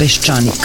Peščanik.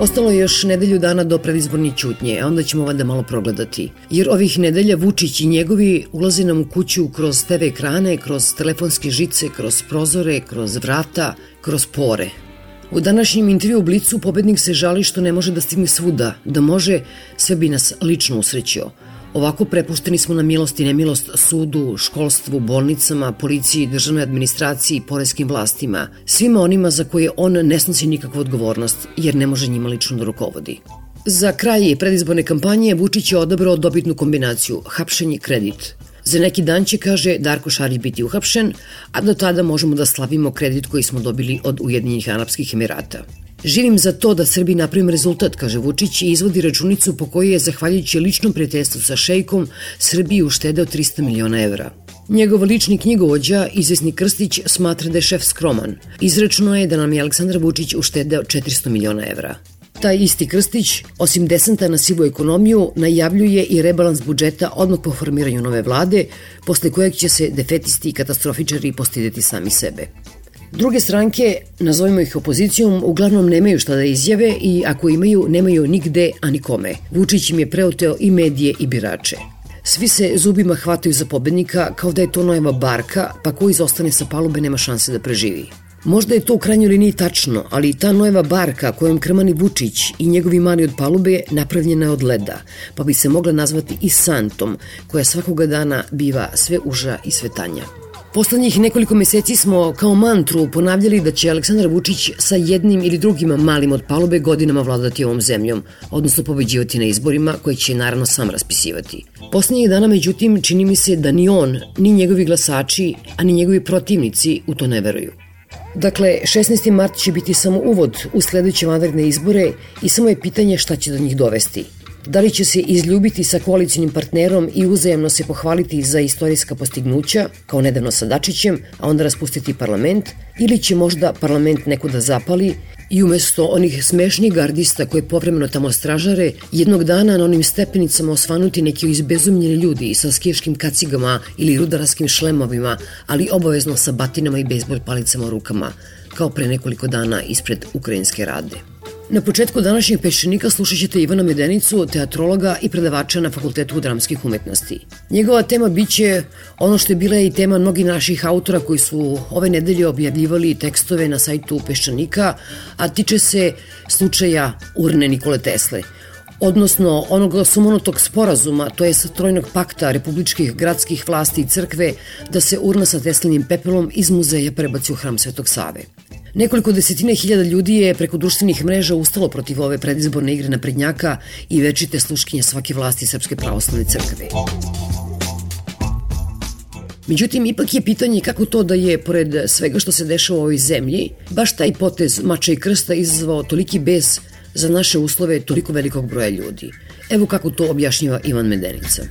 Ostalo je još nedelju dana do predizborni ćutnje, a onda ćemo valjda malo progledati. Jer ovih nedelja Vučić i njegovi ulaze nam u kuću kroz TV ekrane, kroz telefonske žice, kroz prozore, kroz vrata, kroz pore. U današnjem intervju u Blicu pobednik se žali što ne može da stigne svuda, da može, sve bi nas lično usrećio. Ovako prepušteni smo na milost i nemilost sudu, školstvu, bolnicama, policiji, državnoj administraciji i poreskim vlastima, svima onima za koje on ne snosi nikakvu odgovornost, jer ne može njima lično da rukovodi. Za kraj predizborne kampanje Vučić je odabrao dobitnu kombinaciju hapšenje kredit. Za neki dan će, kaže, Darko Šarić biti uhapšen, a do tada možemo da slavimo kredit koji smo dobili od Ujedinjenih Arabskih Emirata. Živim za to da Srbiji napravim rezultat, kaže Vučić i izvodi računicu po kojoj je, zahvaljujući ličnom prijateljstvu sa šejkom, Srbiji uštedeo 300 miliona evra. Njegov lični knjigovođa, izvesni Krstić, smatra da je šef skroman. Izrečeno je da nam je Aleksandar Vučić uštedeo 400 miliona evra. Taj isti Krstić, osim desanta na sivu ekonomiju, najavljuje i rebalans budžeta odmah po formiranju nove vlade, posle kojeg će se defetisti i katastrofičari postideti sami sebe. Druge stranke, nazovimo ih opozicijom, uglavnom nemaju šta da izjave i ako imaju, nemaju nigde, a nikome. Vučić im je preoteo i medije i birače. Svi se zubima hvataju za pobednika kao da je to nojeva barka, pa ko izostane sa palube nema šanse da preživi. Možda je to u krajnjoj liniji tačno, ali i ta nojeva barka kojom krmani Vučić i njegovi mani od palube napravljena je od leda, pa bi se mogla nazvati i santom, koja svakoga dana biva sve uža i sve tanja. Poslednjih nekoliko meseci smo kao mantru ponavljali da će Aleksandar Vučić sa jednim ili drugim malim od palube godinama vladati ovom zemljom, odnosno pobeđivati na izborima koje će naravno sam raspisivati. Poslednjih dana, međutim, čini mi se da ni on, ni njegovi glasači, a ni njegovi protivnici u to ne veruju. Dakle, 16. mart će biti samo uvod u sledeće vanredne izbore i samo je pitanje šta će do njih dovesti. Da li će se izljubiti sa koalicijnim partnerom i uzajemno se pohvaliti za istorijska postignuća, kao nedavno sa Dačićem, a onda raspustiti parlament, ili će možda parlament neko da zapali i umesto onih smešnjih gardista koje povremeno tamo stražare, jednog dana na onim stepenicama osvanuti neki izbezumljeni ljudi sa skijaškim kacigama ili rudararskim šlemovima, ali obavezno sa batinama i bejsbol palicama u rukama, kao pre nekoliko dana ispred ukrajinske rade. Na početku današnjeg peščanika slušat ćete Ivana Medenicu, teatrologa i predavača na Fakultetu dramskih umetnosti. Njegova tema biće ono što je bila i tema mnogih naših autora koji su ove nedelje objavljivali tekstove na sajtu Peščanika, a tiče se slučaja urne Nikole Tesle odnosno onog sumonutog sporazuma, to je trojnog pakta republičkih gradskih vlasti i crkve, da se urna sa Teslinim pepelom iz muzeja prebaci u hram Svetog Save. Nekoliko desetine hiljada ljudi je preko društvenih mreža ustalo protiv ove predizborne igre naprednjaka i večite sluškinje svake vlasti Srpske pravoslavne crkve. Međutim, ipak je pitanje kako to da je, pored svega što se dešava u ovoj zemlji, baš taj potez mača i krsta izazvao toliki bez za naše uslove toliko velikog broja ljudi. Evo kako to objašnjava Ivan Medenica.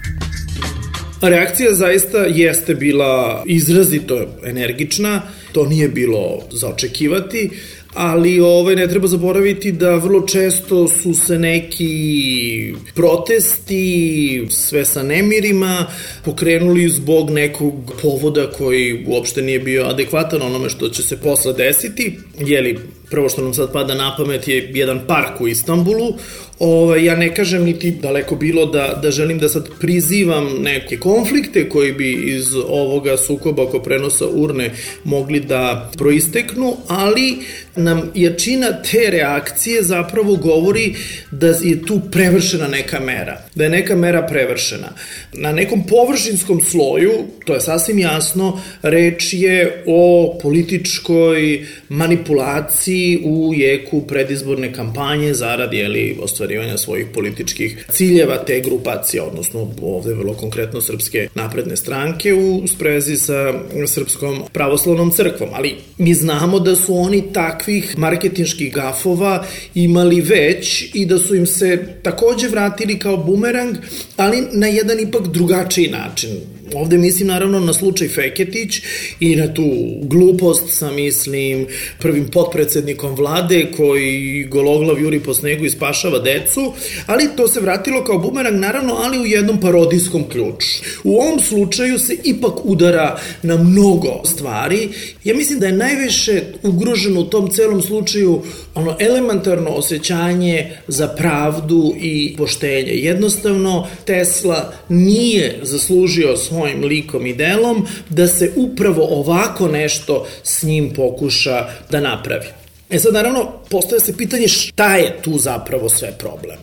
Reakcija zaista jeste bila izrazito energična, to nije bilo zaočekivati, ali ovaj, ne treba zaboraviti da vrlo često su se neki protesti, sve sa nemirima, pokrenuli zbog nekog povoda koji uopšte nije bio adekvatan onome što će se posle desiti, jeli prvo što nam sad pada na pamet je jedan park u Istanbulu. Ove, ja ne kažem niti daleko bilo da, da želim da sad prizivam neke konflikte koji bi iz ovoga sukoba oko prenosa urne mogli da proisteknu, ali nam jačina te reakcije zapravo govori da je tu prevršena neka mera, da je neka mera prevršena. Na nekom površinskom sloju, to je sasvim jasno, reč je o političkoj manipulaciji u jeku predizborne kampanje zarad jeli, ostvarivanja svojih političkih ciljeva te grupacije, odnosno ovde vrlo konkretno Srpske napredne stranke u sprezi sa Srpskom pravoslavnom crkvom. Ali mi znamo da su oni takvih marketinških gafova imali već i da su im se takođe vratili kao bumerang, ali na jedan ipak drugačiji način. Ovde mislim naravno na slučaj Feketić i na tu glupost sa mislim prvim potpredsednikom vlade koji gologlav juri po snegu i spašava decu, ali to se vratilo kao bumerang naravno, ali u jednom parodijskom ključu. U ovom slučaju se ipak udara na mnogo stvari. Ja mislim da je najviše ugroženo u tom celom slučaju ono elementarno osjećanje za pravdu i poštenje. Jednostavno Tesla nije zaslužio svoj svojim likom i delom, da se upravo ovako nešto s njim pokuša da napravi. E sad, naravno, postoje se pitanje šta je tu zapravo sve problem.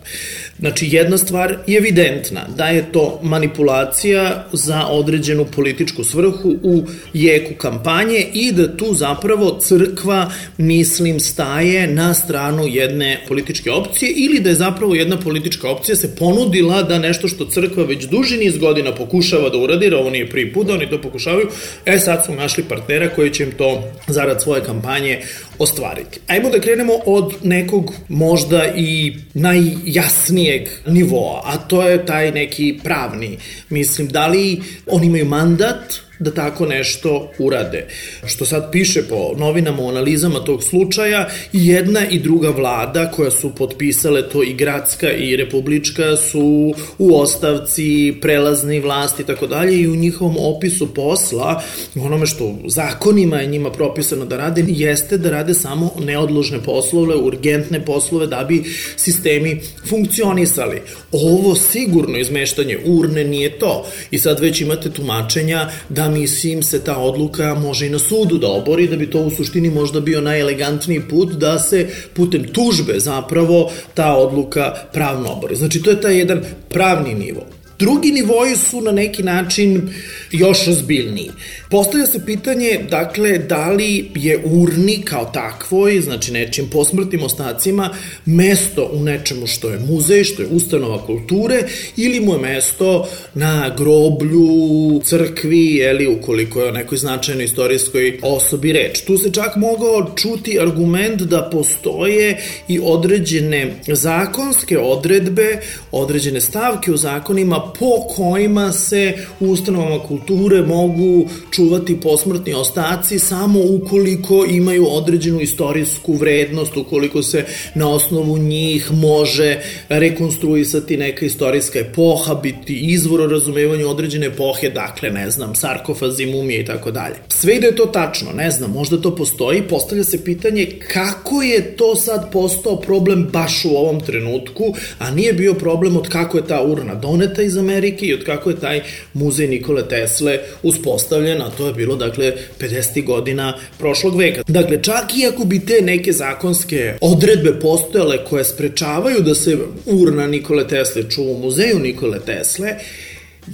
Znači, jedna stvar je evidentna, da je to manipulacija za određenu političku svrhu u jeku kampanje i da tu zapravo crkva, mislim, staje na stranu jedne političke opcije ili da je zapravo jedna politička opcija se ponudila da nešto što crkva već duži niz godina pokušava da uradi, jer ovo nije prvi put da oni to pokušavaju, e sad su našli partnera koji će im to zarad svoje kampanje ostvariti. Ajmo da krenemo od nekog možda i najjasnijeg nivoa, a to je taj neki pravni. Mislim, da li oni imaju mandat da tako nešto urade. Što sad piše po novinama o analizama tog slučaja, jedna i druga vlada koja su potpisale to i gradska i republička su u ostavci prelazni vlasti i tako dalje i u njihovom opisu posla, onome što zakonima je njima propisano da rade, jeste da rade samo neodložne poslove, urgentne poslove da bi sistemi funkcionisali. Ovo sigurno izmeštanje urne nije to. I sad već imate tumačenja da mislim se ta odluka može i na sudu da obori, da bi to u suštini možda bio najelegantniji put da se putem tužbe zapravo ta odluka pravno obori. Znači to je taj jedan pravni nivo. Drugi nivoji su na neki način još ozbiljniji. Postavlja se pitanje, dakle, da li je urni kao takvoj, znači nečim posmrtnim ostacima, mesto u nečemu što je muzej, što je ustanova kulture, ili mu je mesto na groblju, crkvi, ili ukoliko je o nekoj značajnoj istorijskoj osobi reč. Tu se čak mogao čuti argument da postoje i određene zakonske odredbe, određene stavke u zakonima po kojima se u ustanovama kulture mogu čuvati posmrtni ostaci samo ukoliko imaju određenu istorijsku vrednost, ukoliko se na osnovu njih može rekonstruisati neka istorijska epoha, biti izvor o razumevanju određene epohe, dakle, ne znam, sarkofazi, mumije i tako dalje. Sve da je to tačno, ne znam, možda to postoji, postavlja se pitanje kako je to sad postao problem baš u ovom trenutku, a nije bio problem od kako je ta urna doneta iz Amerike i od kako je taj muzej Nikole Tesle uspostavljen, a to je bilo, dakle, 50. godina prošlog veka. Dakle, čak i ako bi te neke zakonske odredbe postojale koje sprečavaju da se urna Nikole Tesle čuva u muzeju Nikole Tesle,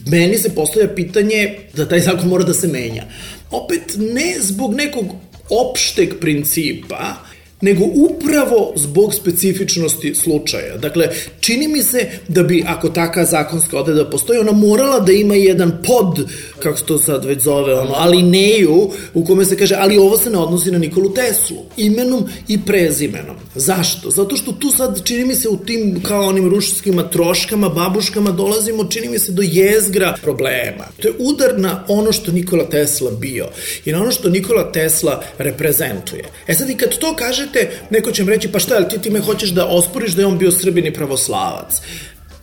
meni se postavlja pitanje da taj zakon mora da se menja. Opet ne zbog nekog opšteg principa, nego upravo zbog specifičnosti slučaja. Dakle, čini mi se da bi, ako taka zakonska odreda postoji, ona morala da ima jedan pod, kako se to sad već zove, ono, alineju, u kome se kaže, ali ovo se ne odnosi na Nikolu Teslu, imenom i prezimenom. Zašto? Zato što tu sad, čini mi se, u tim, kao onim rušskima troškama, babuškama, dolazimo, čini mi se, do jezgra problema. To je udar na ono što Nikola Tesla bio i na ono što Nikola Tesla reprezentuje. E sad, i kad to kaže kažete, neko će mi reći, pa šta, ti ti me hoćeš da osporiš da je on bio srbin i pravoslavac?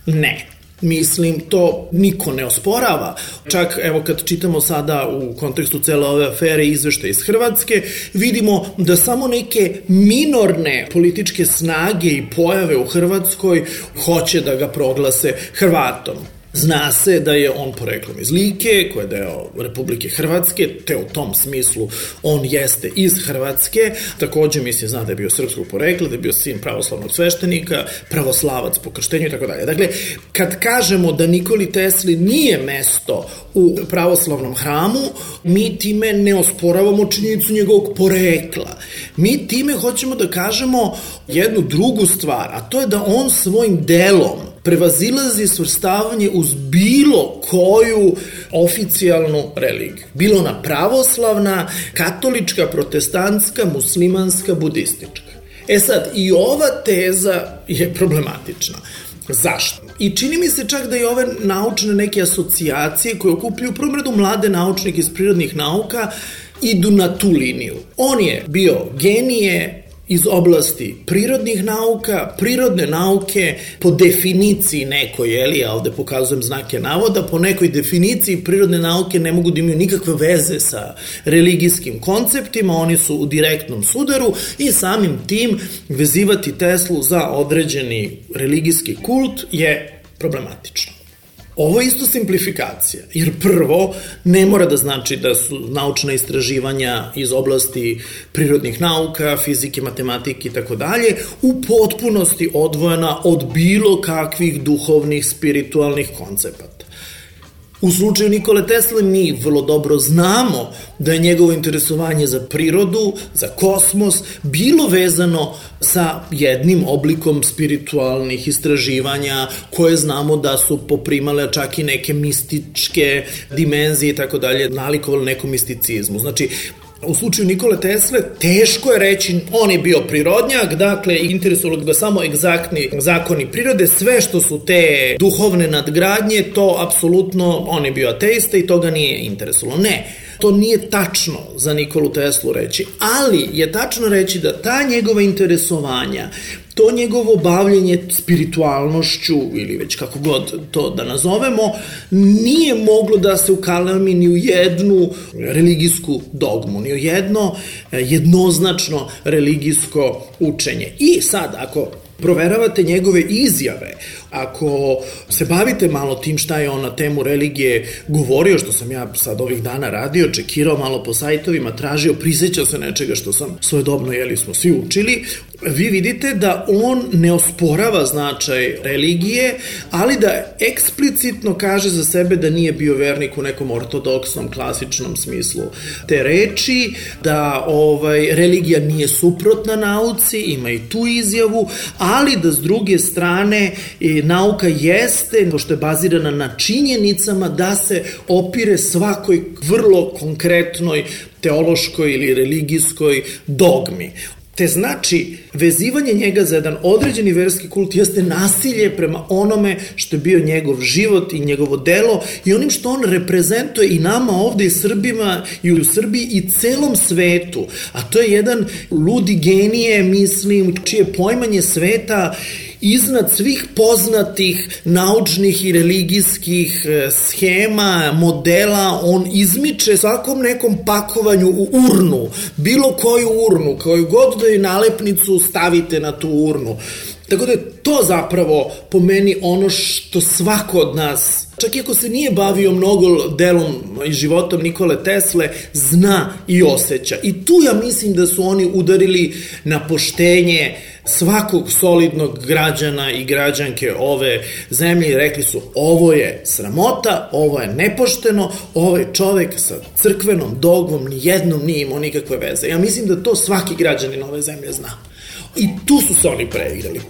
Ne. Mislim, to niko ne osporava. Čak, evo, kad čitamo sada u kontekstu cele ove afere izvešte iz Hrvatske, vidimo da samo neke minorne političke snage i pojave u Hrvatskoj hoće da ga proglase Hrvatom. Zna se da je on poreklom iz Like, koja je deo Republike Hrvatske, te u tom smislu on jeste iz Hrvatske. Takođe, mislim, zna da je bio srpskog porekla, da je bio sin pravoslavnog sveštenika, pravoslavac po krštenju i tako dalje. Dakle, kad kažemo da Nikoli Tesli nije mesto u pravoslavnom hramu, mi time ne osporavamo činjenicu njegovog porekla. Mi time hoćemo da kažemo jednu drugu stvar, a to je da on svojim delom prevazilazi svrstavanje uz bilo koju oficijalnu religiju. Bilo na pravoslavna, katolička, protestantska, muslimanska, budistička. E sad, i ova teza je problematična. Zašto? I čini mi se čak da i ove naučne neke asocijacije koje okupljaju u mlade naučnike iz prirodnih nauka idu na tu liniju. On je bio genije, iz oblasti prirodnih nauka, prirodne nauke po definiciji nekoj, jeli, ja ovde pokazujem znake navoda, po nekoj definiciji prirodne nauke ne mogu da imaju nikakve veze sa religijskim konceptima, oni su u direktnom sudaru i samim tim vezivati Teslu za određeni religijski kult je problematično. Ovo je isto simplifikacija, jer prvo ne mora da znači da su naučna istraživanja iz oblasti prirodnih nauka, fizike, matematike i tako dalje u potpunosti odvojena od bilo kakvih duhovnih, spiritualnih koncepata. U slučaju Nikole Tesla mi vrlo dobro znamo da je njegovo interesovanje za prirodu, za kosmos, bilo vezano sa jednim oblikom spiritualnih istraživanja koje znamo da su poprimale čak i neke mističke dimenzije i tako dalje, nalikovali nekom misticizmu. Znači, U slučaju Nikole Tesle teško je reći on je bio prirodnjak, dakle interesovalo ga samo egzaktni zakoni prirode, sve što su te duhovne nadgradnje, to apsolutno on je bio ateista i to ga nije interesovalo. Ne, to nije tačno za Nikolu Teslu reći, ali je tačno reći da ta njegova interesovanja to njegovo bavljenje spiritualnošću ili već kako god to da nazovemo nije moglo da se ukalami ni u jednu religijsku dogmu, ni u jedno eh, jednoznačno religijsko učenje. I sad, ako proveravate njegove izjave, ako se bavite malo tim šta je on na temu religije govorio, što sam ja sad ovih dana radio, čekirao malo po sajtovima, tražio, prisjećao se nečega što sam svojedobno, jeli smo svi učili, vi vidite da on ne osporava značaj religije, ali da eksplicitno kaže za sebe da nije bio vernik u nekom ortodoksnom, klasičnom smislu te reči, da ovaj religija nije suprotna nauci, ima i tu izjavu, ali da s druge strane nauka jeste, pošto je bazirana na činjenicama, da se opire svakoj vrlo konkretnoj teološkoj ili religijskoj dogmi. Te znači, vezivanje njega za jedan određeni verski kult jeste nasilje prema onome što je bio njegov život i njegovo delo i onim što on reprezentuje i nama ovde i Srbima i u Srbiji i celom svetu. A to je jedan ludi genije, mislim, čije pojmanje sveta iznad svih poznatih naučnih i religijskih e, schema, modela, on izmiče svakom nekom pakovanju u urnu, bilo koju urnu, koju god da je nalepnicu stavite na tu urnu. Tako da je to zapravo po meni ono što svako od nas, čak i ako se nije bavio mnogo delom i životom Nikole Tesle, zna i osjeća. I tu ja mislim da su oni udarili na poštenje svakog solidnog građana i građanke ove zemlje i rekli su ovo je sramota, ovo je nepošteno, ovaj čovek sa crkvenom dogmom ni jednom nije imao nikakve veze. Ja mislim da to svaki građanin ove zemlje zna. I tu su se oni preigrali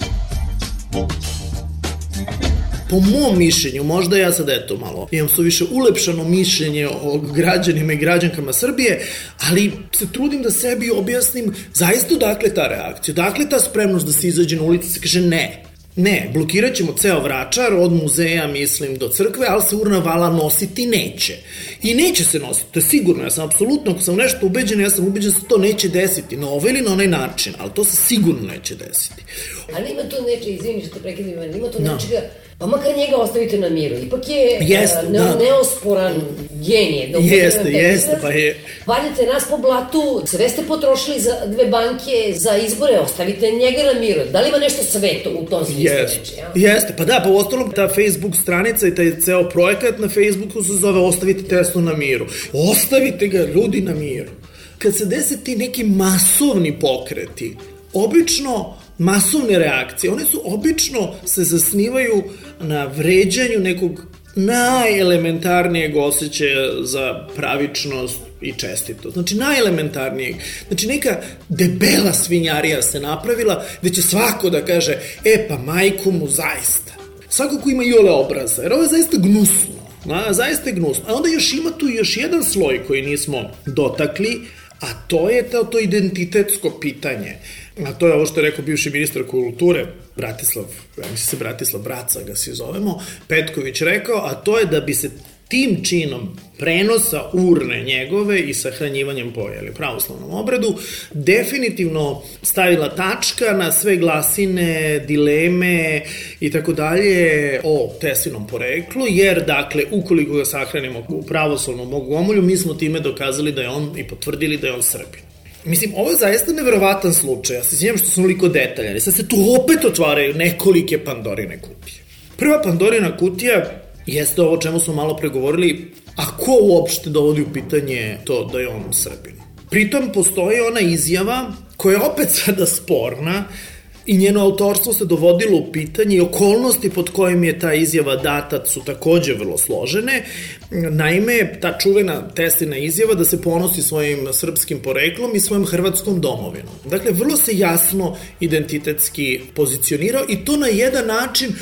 po mom mišljenju, možda ja sad eto malo, imam su više ulepšano mišljenje o građanima i građankama Srbije, ali se trudim da sebi objasnim zaista dakle ta reakcija, dakle ta spremnost da se izađe na ulici i se kaže ne, Ne, blokirat ćemo ceo vračar od muzeja, mislim, do crkve, ali se urna vala nositi neće. I neće se nositi, to je sigurno, ja sam apsolutno, ako sam nešto ubeđen, ja sam ubeđen da se to neće desiti, na ovaj ili na onaj način, ali to se sigurno neće desiti. Ali ima to neče, izvini što prekidim, ima to no. Pa makar njega ostavite na miru. Ipak je jeste, uh, ne, da. neosporan genije. Da jeste, jeste, pa je. Valjate nas po blatu, sve ste potrošili za dve banke za izbore, ostavite njega na miru. Da li ima nešto sveto u tom smislu jeste? Ja? Jeste, pa da, pa u ostalom ta Facebook stranica i taj ceo projekat na Facebooku se zove Ostavite Teslu na miru. Ostavite ga ljudi na miru. Kad se dese ti neki masovni pokreti, obično masovne reakcije, one su obično se zasnivaju na vređanju nekog najelementarnijeg osjećaja za pravičnost i čestito. Znači, najelementarnijeg. Znači, neka debela svinjarija se napravila, gde će svako da kaže, e pa majku mu zaista. Svako ko ima i ole obraza, jer ovo je zaista gnusno. A, zaista je gnusno. A onda još ima tu još jedan sloj koji nismo dotakli, a to je to, to identitetsko pitanje. A to je ovo što je rekao bivši ministar kulture, Bratislav, ja mislim se Bratislav Braca ga se zovemo, Petković rekao, a to je da bi se tim činom prenosa urne njegove i sahranjivanjem po jeli, pravoslavnom obradu definitivno stavila tačka na sve glasine, dileme i tako dalje o Tesinom poreklu, jer dakle, ukoliko ga sahranimo u pravoslavnom ogomolju, mi smo time dokazali da je on i potvrdili da je on Srbin. Mislim, ovo je zaista neverovatan slučaj. Ja se sjećam što sam liko detaljan. Sad se tu opet otvaraju nekolike Pandorine kutije. Prva Pandorina kutija jeste ovo čemu smo malo pregovorili, a ko uopšte dovodi u pitanje to da je on Srbin? Pritom postoji ona izjava koja je opet sada sporna, i njeno autorstvo se dovodilo u pitanje i okolnosti pod kojim je ta izjava data su takođe vrlo složene. Naime, ta čuvena Teslina izjava da se ponosi svojim srpskim poreklom i svojim hrvatskom domovinom. Dakle, vrlo se jasno identitetski pozicionirao i to na jedan način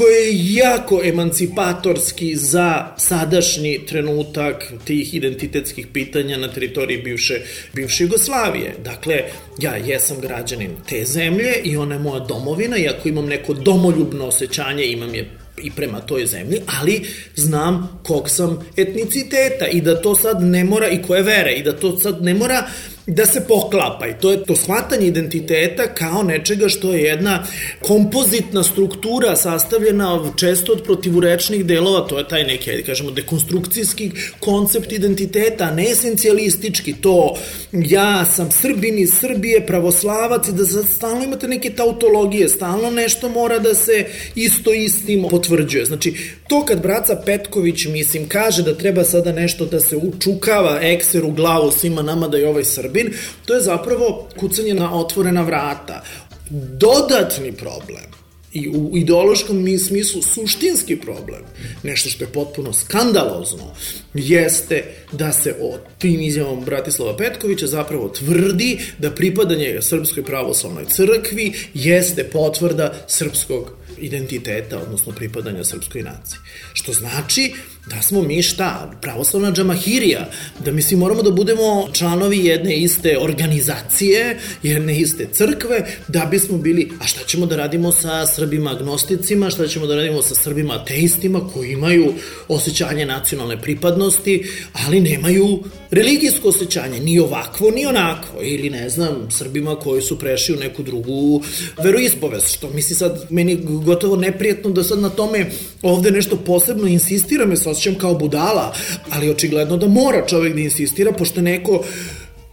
koji je jako emancipatorski za sadašnji trenutak tih identitetskih pitanja na teritoriji bivše, bivše Jugoslavije. Dakle, ja jesam građanin te zemlje i ona je moja domovina i ako imam neko domoljubno osjećanje, imam je i prema toj zemlji, ali znam kog sam etniciteta i da to sad ne mora i koje vere i da to sad ne mora da se poklapa i to je to shvatanje identiteta kao nečega što je jedna kompozitna struktura sastavljena često od protivurečnih delova, to je taj neki, ajde kažemo, dekonstrukcijski koncept identiteta, ne esencijalistički, to ja sam Srbin iz Srbije, pravoslavac i da sad stalno imate neke tautologije, stalno nešto mora da se isto istim potvrđuje. Znači, to kad braca Petković, mislim, kaže da treba sada nešto da se učukava ekser u glavu svima nama da je ovaj Srbin, Srbin, to je zapravo kucanje na otvorena vrata. Dodatni problem i u ideološkom smislu suštinski problem, nešto što je potpuno skandalozno, jeste da se o tim izjavom Bratislava Petkovića zapravo tvrdi da pripadanje Srpskoj pravoslavnoj crkvi jeste potvrda srpskog identiteta, odnosno pripadanja srpskoj naciji. Što znači da smo mi šta, pravoslavna džamahirija, da mi svi moramo da budemo članovi jedne iste organizacije, jedne iste crkve, da bismo bili, a šta ćemo da radimo sa Srbima agnosticima, šta ćemo da radimo sa Srbima ateistima koji imaju osjećanje nacionalne pripadnosti, ali nemaju religijsko osjećanje, ni ovakvo, ni onakvo, ili ne znam, Srbima koji su prešli u neku drugu veroispovest, što misli sad, meni gotovo neprijetno da sad na tome ovde nešto posebno insistiram, jer se osjećam kao budala, ali očigledno da mora čovek da insistira, pošto neko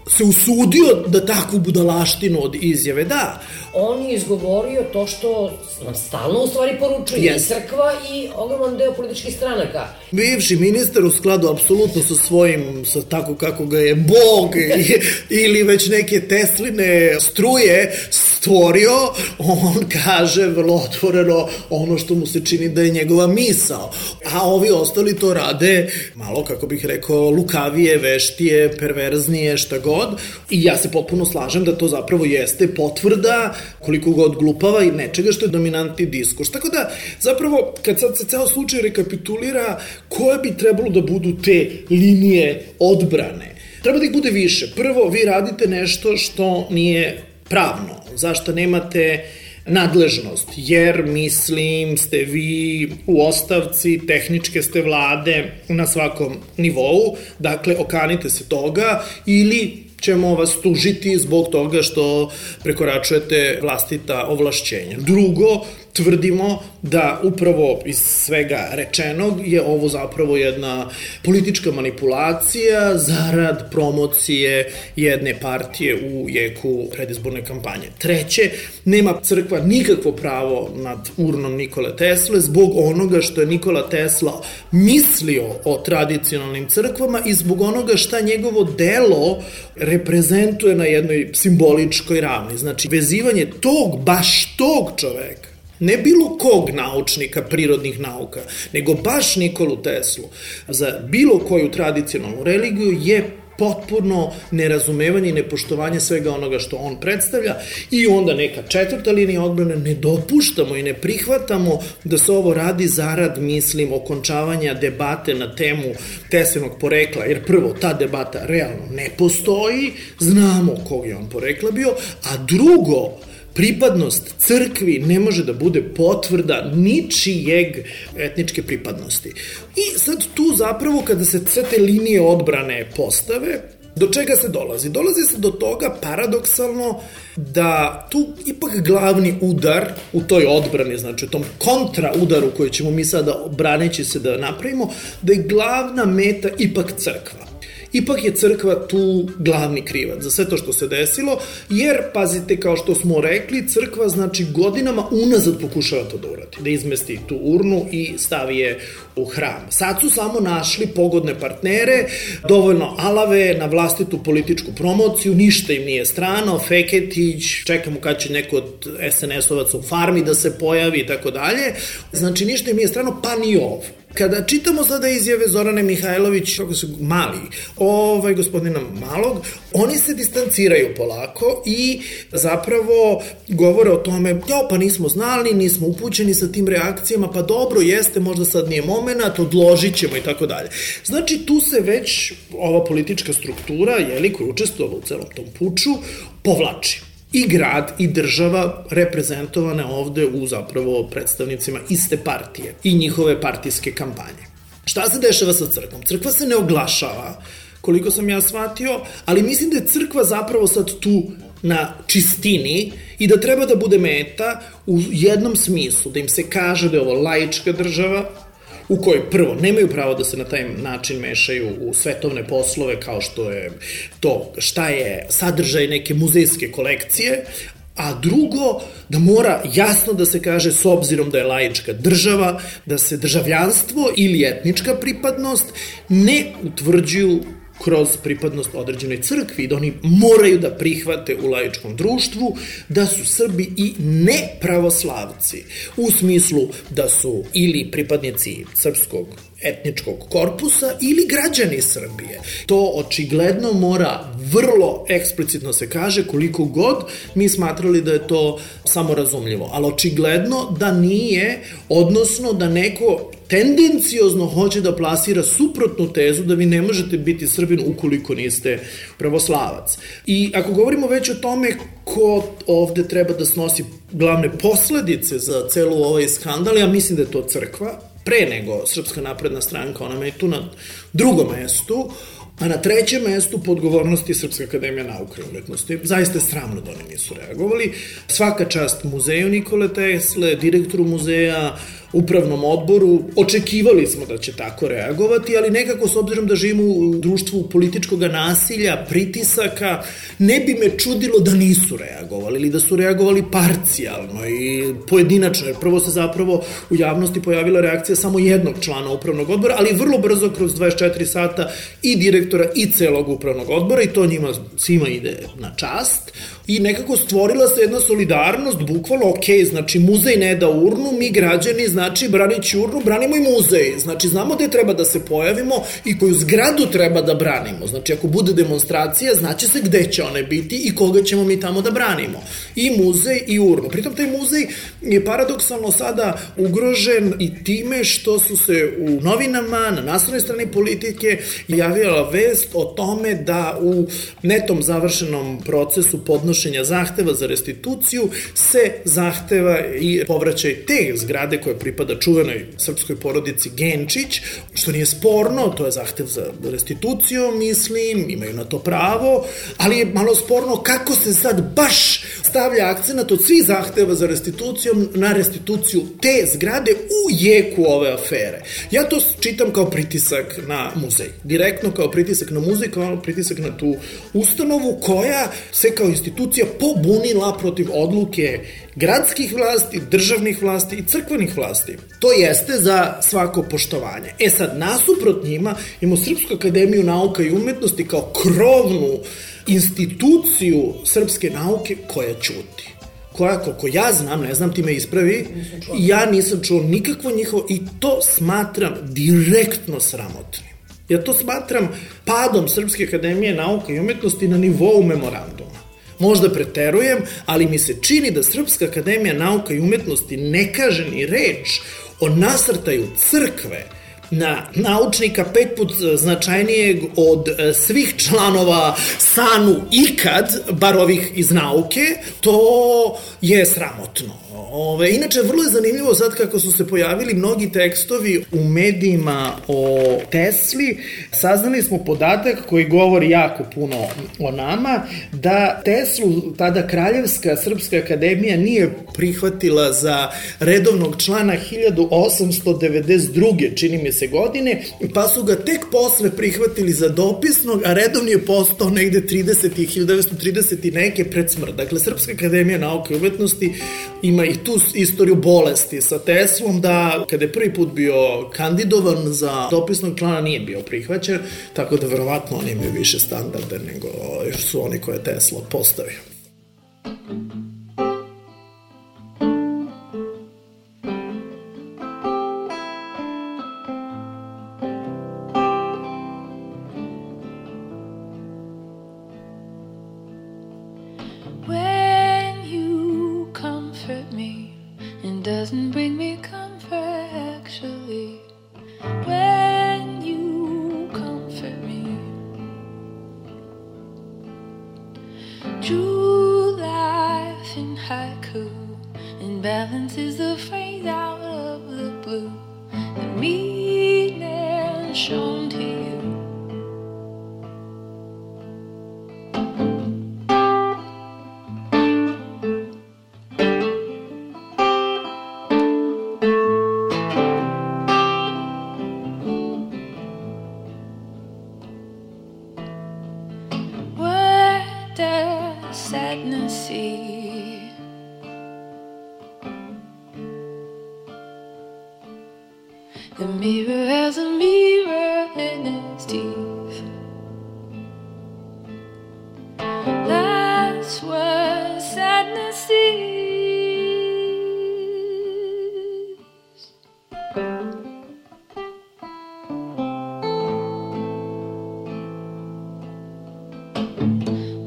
se usudio da takvu budalaštinu od izjave da. On je izgovorio to što nam stalno u stvari poručuje yes. i crkva i ogroman deo političkih stranaka. Bivši ministar u skladu apsolutno sa svojim, sa tako kako ga je Bog i, ili već neke Tesline struje stvorio, on kaže vrlo otvoreno ono što mu se čini da je njegova misao. A ovi ostali to rade malo, kako bih rekao, lukavije, veštije, perverznije, šta god god i ja se potpuno slažem da to zapravo jeste potvrda koliko god glupava i nečega što je dominantni diskurs. Tako da, zapravo, kad sad se ceo slučaj rekapitulira, koje bi trebalo da budu te linije odbrane? Treba da ih bude više. Prvo, vi radite nešto što nije pravno, zašto nemate nadležnost, jer mislim ste vi u ostavci, tehničke ste vlade na svakom nivou, dakle okanite se toga ili ćemo vas tužiti zbog toga što prekoračujete vlastita ovlašćenja. Drugo, tvrdimo da upravo iz svega rečenog je ovo zapravo jedna politička manipulacija zarad promocije jedne partije u jeku predizborne kampanje. Treće, nema crkva nikakvo pravo nad urnom Nikole Tesle zbog onoga što je Nikola Tesla mislio o tradicionalnim crkvama i zbog onoga šta njegovo delo reprezentuje na jednoj simboličkoj ravni. Znači, vezivanje tog, baš tog čoveka ne bilo kog naučnika prirodnih nauka, nego baš Nikolu Teslu, za bilo koju tradicionalnu religiju je potpuno nerazumevanje i nepoštovanje svega onoga što on predstavlja i onda neka četvrta linija odbrane ne dopuštamo i ne prihvatamo da se ovo radi zarad, mislim, okončavanja debate na temu Teslinog porekla, jer prvo, ta debata realno ne postoji, znamo kog je on porekla bio, a drugo, pripadnost crkvi ne može da bude potvrda ničijeg etničke pripadnosti. I sad tu zapravo kada se sve te linije odbrane postave, Do čega se dolazi? Dolazi se do toga paradoksalno da tu ipak glavni udar u toj odbrani, znači u tom kontra udaru koji ćemo mi sada braneći se da napravimo, da je glavna meta ipak crkva. Ipak je crkva tu glavni krivac za sve to što se desilo, jer, pazite, kao što smo rekli, crkva znači godinama unazad pokušava to da uradi, da izmesti tu urnu i stavi je u hram. Sad su samo našli pogodne partnere, dovoljno alave na vlastitu političku promociju, ništa im nije strano, Feketić, čekamo kad će neko od SNS-ovaca u farmi da se pojavi i tako dalje. Znači, ništa im nije strano, pa ni ovo. Kada čitamo sada izjave Zorane Mihajlović, kako su mali, ovaj gospodina Malog, oni se distanciraju polako i zapravo govore o tome, ja pa nismo znali, nismo upućeni sa tim reakcijama, pa dobro, jeste, možda sad nije moment, odložit ćemo i tako dalje. Znači, tu se već ova politička struktura, jeli, koja učestvova u celom tom puču, povlači i grad i država reprezentovane ovde u zapravo predstavnicima iste partije i njihove partijske kampanje. Šta se dešava sa crkvom? Crkva se ne oglašava, koliko sam ja shvatio, ali mislim da je crkva zapravo sad tu na čistini i da treba da bude meta u jednom smislu, da im se kaže da je ovo laička država, u kojoj prvo nemaju pravo da se na taj način mešaju u svetovne poslove kao što je to šta je sadržaj neke muzejske kolekcije, a drugo, da mora jasno da se kaže s obzirom da je laička država, da se državljanstvo ili etnička pripadnost ne utvrđuju kroz pripadnost određenoj crkvi, da oni moraju da prihvate u laičkom društvu da su Srbi i nepravoslavci, u smislu da su ili pripadnici srpskog etničkog korpusa ili građani Srbije. To očigledno mora vrlo eksplicitno se kaže koliko god mi smatrali da je to samorazumljivo, ali očigledno da nije, odnosno da neko tendenciozno hoće da plasira suprotnu tezu da vi ne možete biti Srbin ukoliko niste pravoslavac. I ako govorimo već o tome ko ovde treba da snosi glavne posledice za celu ovaj skandal, ja mislim da je to crkva, pre nego Srpska napredna stranka, ona je tu na drugom mestu, a na trećem mestu po odgovornosti Srpska akademija nauke i umetnosti. Zaista je sramno da oni nisu reagovali. Svaka čast muzeju Nikole Tesle, direktoru muzeja, upravnom odboru. Očekivali smo da će tako reagovati, ali nekako s obzirom da živimo u društvu političkog nasilja, pritisaka, ne bi me čudilo da nisu reagovali ili da su reagovali parcijalno i pojedinačno, jer prvo se zapravo u javnosti pojavila reakcija samo jednog člana upravnog odbora, ali vrlo brzo kroz 24 sata i direktora i celog upravnog odbora i to njima svima ide na čast i nekako stvorila se jedna solidarnost, bukvalno, ok, znači muzej ne da urnu, mi građani, znači branići urnu, branimo i muzej, znači znamo gde treba da se pojavimo i koju zgradu treba da branimo, znači ako bude demonstracija, znači se gde će one biti i koga ćemo mi tamo da branimo. I muzej i urnu. Pritom taj muzej je paradoksalno sada ugrožen i time što su se u novinama, na naslovnoj strani politike javila vest o tome da u netom završenom procesu podnošenja zahteva za restituciju se zahteva i povraćaj te zgrade koja pripada čuvenoj srpskoj porodici Genčić, što nije sporno, to je zahtev za restituciju, mislim, imaju na to pravo, ali je malo sporno kako se sad baš stavlja akcenat od svih zahteva za restitucijom na restituciju te zgrade u jeku ove afere. Ja to čitam kao pritisak na muzej. Direktno kao pritisak na muzej, kao pritisak na tu ustanovu koja se kao institucija pobunila protiv odluke gradskih vlasti, državnih vlasti i crkvenih vlasti. To jeste za svako poštovanje. E sad, nasuprot njima imamo Srpsku akademiju nauka i umetnosti kao krovnu instituciju srpske nauke koja ćuti koja, koliko ja znam, ne znam ti me ispravi, ja nisam čuo nikakvo njihovo i to smatram direktno sramotnim. Ja to smatram padom Srpske akademije nauka i umetnosti na nivou memoranduma. Možda preterujem, ali mi se čini da Srpska akademija nauka i umetnosti ne kaže ni reč o nasrtaju crkve na naučnika pet put značajnijeg od e, svih članova SANU ikad, bar ovih iz nauke, to je sramotno. Ove, inače, vrlo je zanimljivo sad kako su se pojavili mnogi tekstovi u medijima o Tesli. Saznali smo podatak koji govori jako puno o nama, da Teslu, tada Kraljevska Srpska akademija nije prihvatila za redovnog člana 1892. čini mi se godine, pa su ga tek posle prihvatili za dopisnog, a redovni je postao negde 30. 1930. neke pred smrt. Dakle, Srpska akademija nauke i umetnosti ima i tu istoriju bolesti sa Teslom da kada je prvi put bio kandidovan za dopisnog člana nije bio prihvaćen, tako da verovatno oni imaju više standarde nego su oni koje Tesla postavio.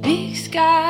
Big sky,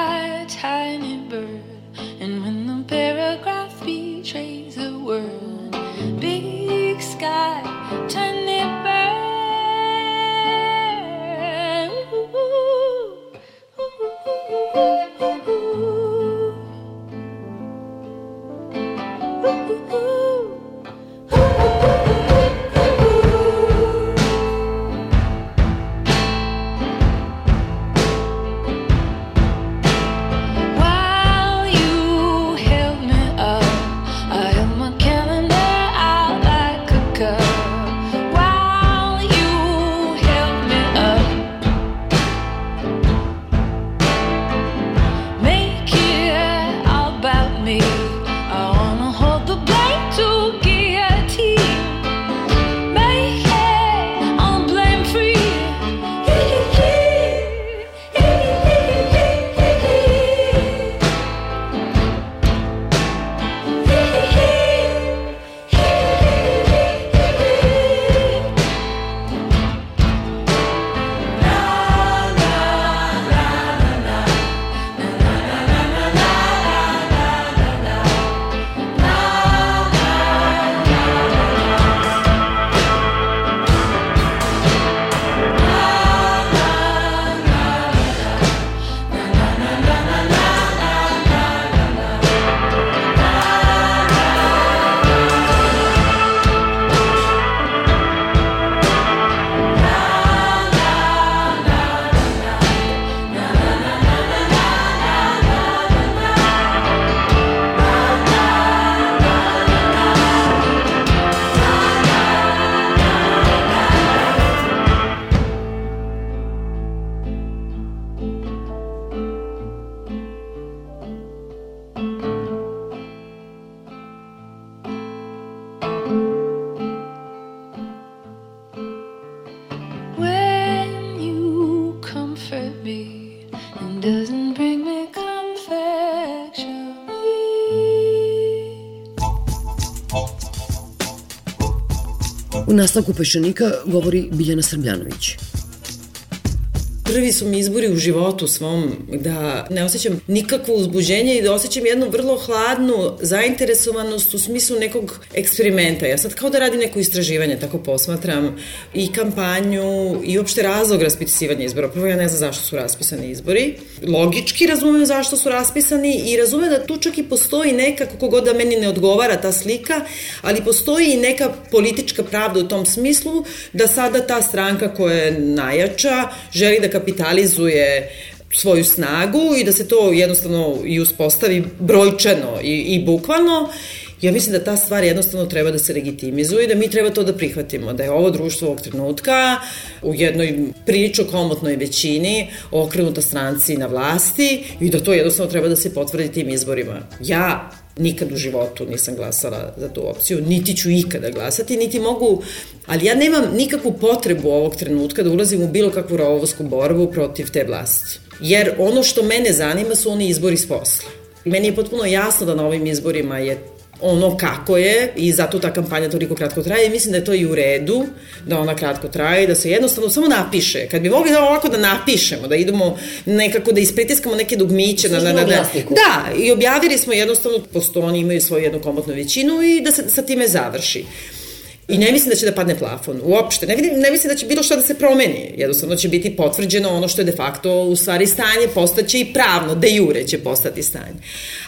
nastavku Peščanika govori Biljana Srbljanović prvi su mi izbori u životu svom da ne osjećam nikakvo uzbuđenje i da osjećam jednu vrlo hladnu zainteresovanost u smislu nekog eksperimenta. Ja sad kao da radim neko istraživanje, tako posmatram i kampanju i uopšte razlog raspisivanja izbora. Prvo ja ne znam zašto su raspisani izbori. Logički razumem zašto su raspisani i razumem da tu čak i postoji neka, kako god da meni ne odgovara ta slika, ali postoji i neka politička pravda u tom smislu da sada ta stranka koja je najjača želi da kapitalizuje svoju snagu i da se to jednostavno i uspostavi brojčano i, i bukvalno ja mislim da ta stvar jednostavno treba da se legitimizuje i da mi treba to da prihvatimo, da je ovo društvo ovog trenutka u jednoj prilično komotnoj većini okrenuta stranci na vlasti i da to jednostavno treba da se potvrdi tim izborima. Ja nikad u životu nisam glasala za tu opciju, niti ću ikada glasati, niti mogu, ali ja nemam nikakvu potrebu ovog trenutka da ulazim u bilo kakvu rovovsku borbu protiv te vlasti. Jer ono što mene zanima su oni izbori s posla. Meni je potpuno jasno da na ovim izborima je ono kako je i zato ta kampanja toliko kratko traje i mislim da je to i u redu da ona kratko traje i da se jednostavno samo napiše. Kad bi mogli da ovako da napišemo, da idemo nekako da ispritiskamo neke dugmiće na, na, na, na, da, i objavili smo jednostavno, posto oni imaju svoju jednu komotnu većinu i da se sa time završi. I ne mislim da će da padne plafon, uopšte. Ne, vidim, ne mislim da će bilo što da se promeni. Jednostavno će biti potvrđeno ono što je de facto u stvari stanje, postaće i pravno, de jure će postati stanje.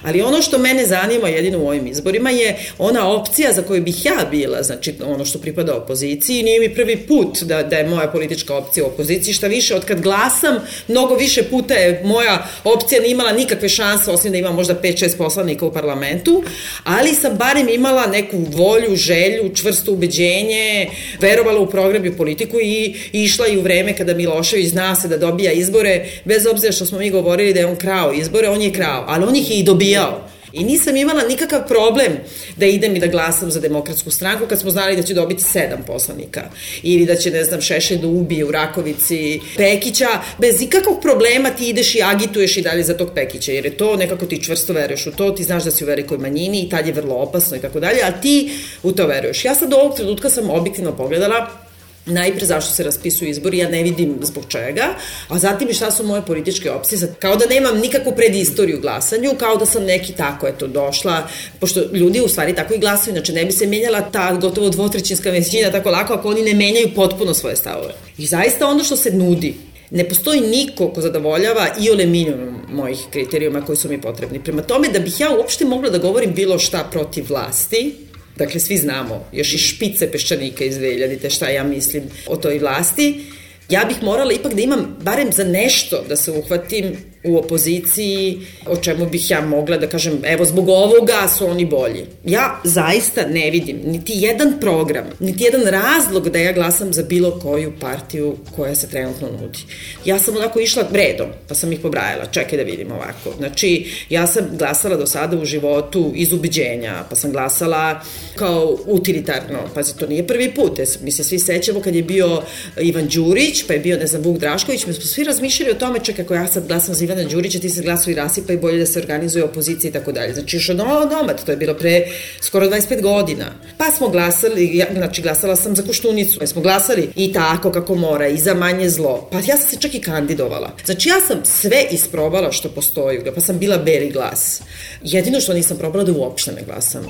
Ali ono što mene zanima jedino u ovim izborima je ona opcija za koju bih ja bila, znači ono što pripada opoziciji, nije mi prvi put da, da je moja politička opcija u opoziciji, šta više, od kad glasam, mnogo više puta je moja opcija nije imala nikakve šanse, osim da ima možda 5-6 poslanika u parlamentu, ali sam barem imala neku volju, želju, čvrsto ubeđenje ubeđenje, verovala u program i politiku i išla i u vreme kada Milošević zna se da dobija izbore, bez obzira što smo mi govorili da je on krao izbore, on je krao, ali on ih je i dobijao. I nisam imala nikakav problem da idem i da glasam za demokratsku stranku kad smo znali da će dobiti sedam poslanika. Ili da će, ne znam, Šešelj da ubije u Rakovici Pekića. Bez ikakvog problema ti ideš i agituješ i dalje za tog Pekića, jer je to nekako ti čvrsto veruješ u to, ti znaš da si u velikoj manjini i tad je vrlo opasno i tako dalje, a ti u to veruješ. Ja sad do ovog trenutka sam objektivno pogledala najpre zašto se raspisuju izbori, ja ne vidim zbog čega, a zatim i šta su moje političke opcije, kao da nemam nikakvu predistoriju glasanju, kao da sam neki tako, eto, došla, pošto ljudi u stvari tako i glasaju, znači ne bi se menjala ta gotovo dvotrećinska većina tako lako ako oni ne menjaju potpuno svoje stavove. I zaista ono što se nudi, ne postoji niko ko zadovoljava i ole minimum mojih kriterijuma koji su mi potrebni. Prema tome, da bih ja uopšte mogla da govorim bilo šta protiv vlasti, Dakle, svi znamo, još i špice peščanika iz 2000 šta ja mislim o toj vlasti. Ja bih morala ipak da imam barem za nešto da se uhvatim u opoziciji, o čemu bih ja mogla da kažem, evo zbog ovoga su oni bolji. Ja zaista ne vidim niti jedan program, niti jedan razlog da ja glasam za bilo koju partiju koja se trenutno nudi. Ja sam onako išla redom, pa sam ih pobrajala, čekaj da vidim ovako. Znači, ja sam glasala do sada u životu iz ubeđenja, pa sam glasala kao utilitarno, pazi, to nije prvi put, mi se svi sećamo kad je bio Ivan Đurić, pa je bio, ne znam, Vuk Drašković, mi smo svi razmišljali o tome, čekaj, ako ja sad glasam za Ivana Đurića, ti se glasovi rasipa i bolje da se organizuje opozicija i tako dalje. Znači, još od nomad, to je bilo pre skoro 25 godina. Pa smo glasali, ja, znači glasala sam za Koštunicu, pa smo glasali i tako kako mora, i za manje zlo. Pa ja sam se čak i kandidovala. Znači, ja sam sve isprobala što postoji, pa sam bila beli glas. Jedino što nisam probala da uopšte ne glasam.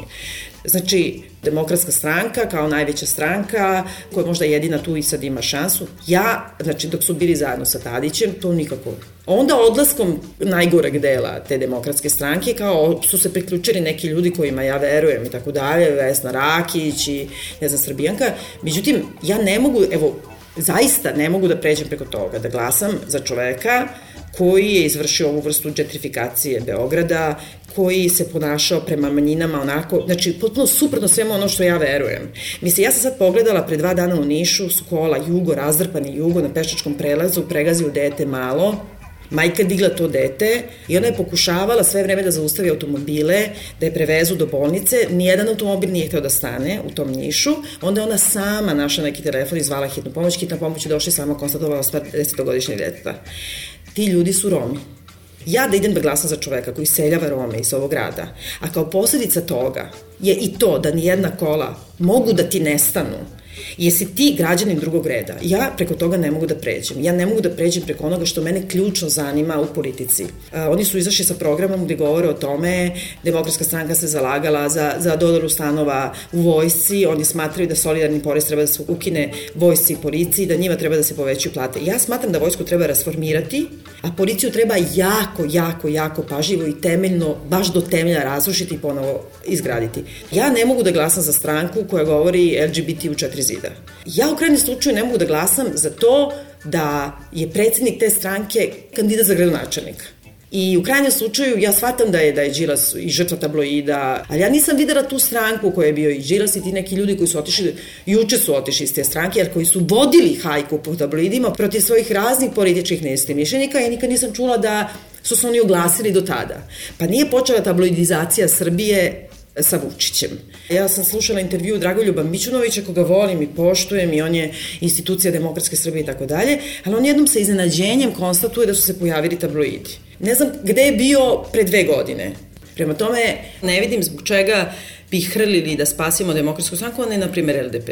Znači, demokratska stranka kao najveća stranka, koja možda jedina tu i sad ima šansu, ja, znači dok su bili zajedno sa Tadićem, to nikako. Onda odlaskom najgoreg dela te demokratske stranke, kao su se priključili neki ljudi kojima ja verujem i tako dalje, Vesna Rakić i ne znam, Srbijanka, međutim, ja ne mogu, evo, zaista ne mogu da pređem preko toga, da glasam za čoveka koji je izvršio ovu vrstu džetrifikacije Beograda, koji se ponašao prema manjinama onako, znači potpuno suprotno svema ono što ja verujem. Mislim, ja sam sad pogledala pre dva dana u Nišu, skola, jugo, razdrpani jugo na pešačkom prelazu, pregazio dete malo, Majka digla to dete i ona je pokušavala sve vreme da zaustavi automobile, da je prevezu do bolnice. Nijedan automobil nije hteo da stane u tom nišu. Onda je ona sama našla neki telefon i zvala hitnu pomoć. Hitna pomoć je došla i sama konstatovala smrt 10-godišnjeg deteta. Ti ljudi su Romi. Ja da idem da glasam za čoveka koji seljava Rome iz ovog grada, a kao posledica toga je i to da ni jedna kola mogu da ti nestanu, Jesi ti građanin drugog reda? Ja preko toga ne mogu da pređem. Ja ne mogu da pređem preko onoga što mene ključno zanima u politici. Uh, oni su izašli sa programom gde govore o tome, demokratska stranka se zalagala za, za dodaru stanova u vojsci, oni smatraju da solidarni porez treba da se ukine vojsci i policiji, da njima treba da se povećaju plate. Ja smatram da vojsku treba rasformirati, a policiju treba jako, jako, jako paživo i temeljno, baš do temelja razrušiti i ponovo izgraditi. Ja ne mogu da glasam za stranku koja govori LGBT u četiri zida. Ja u krajnjem slučaju ne mogu da glasam za to da je predsednik te stranke kandidat za gradonačelnika. I u krajnjem slučaju ja shvatam da je da je Đilas i žrtva tabloida, ali ja nisam videla tu stranku koja je bio i Đilas i ti neki ljudi koji su otišli, juče su otišli iz te stranke, jer koji su vodili hajku po tabloidima protiv svojih raznih političkih neistomišljenika i nikad nisam čula da su se oni oglasili do tada. Pa nije počela tabloidizacija Srbije sa Vučićem. Ja sam slušala intervju Dragoljuba Mićunovića, koga volim i poštujem i on je institucija demokratske Srbije i tako dalje, ali on jednom sa iznenađenjem konstatuje da su se pojavili tabloidi. Ne znam gde je bio pre dve godine. Prema tome, ne vidim zbog čega bi hrlili da spasimo demokratsku stranku, a ne, na primjer, LDP.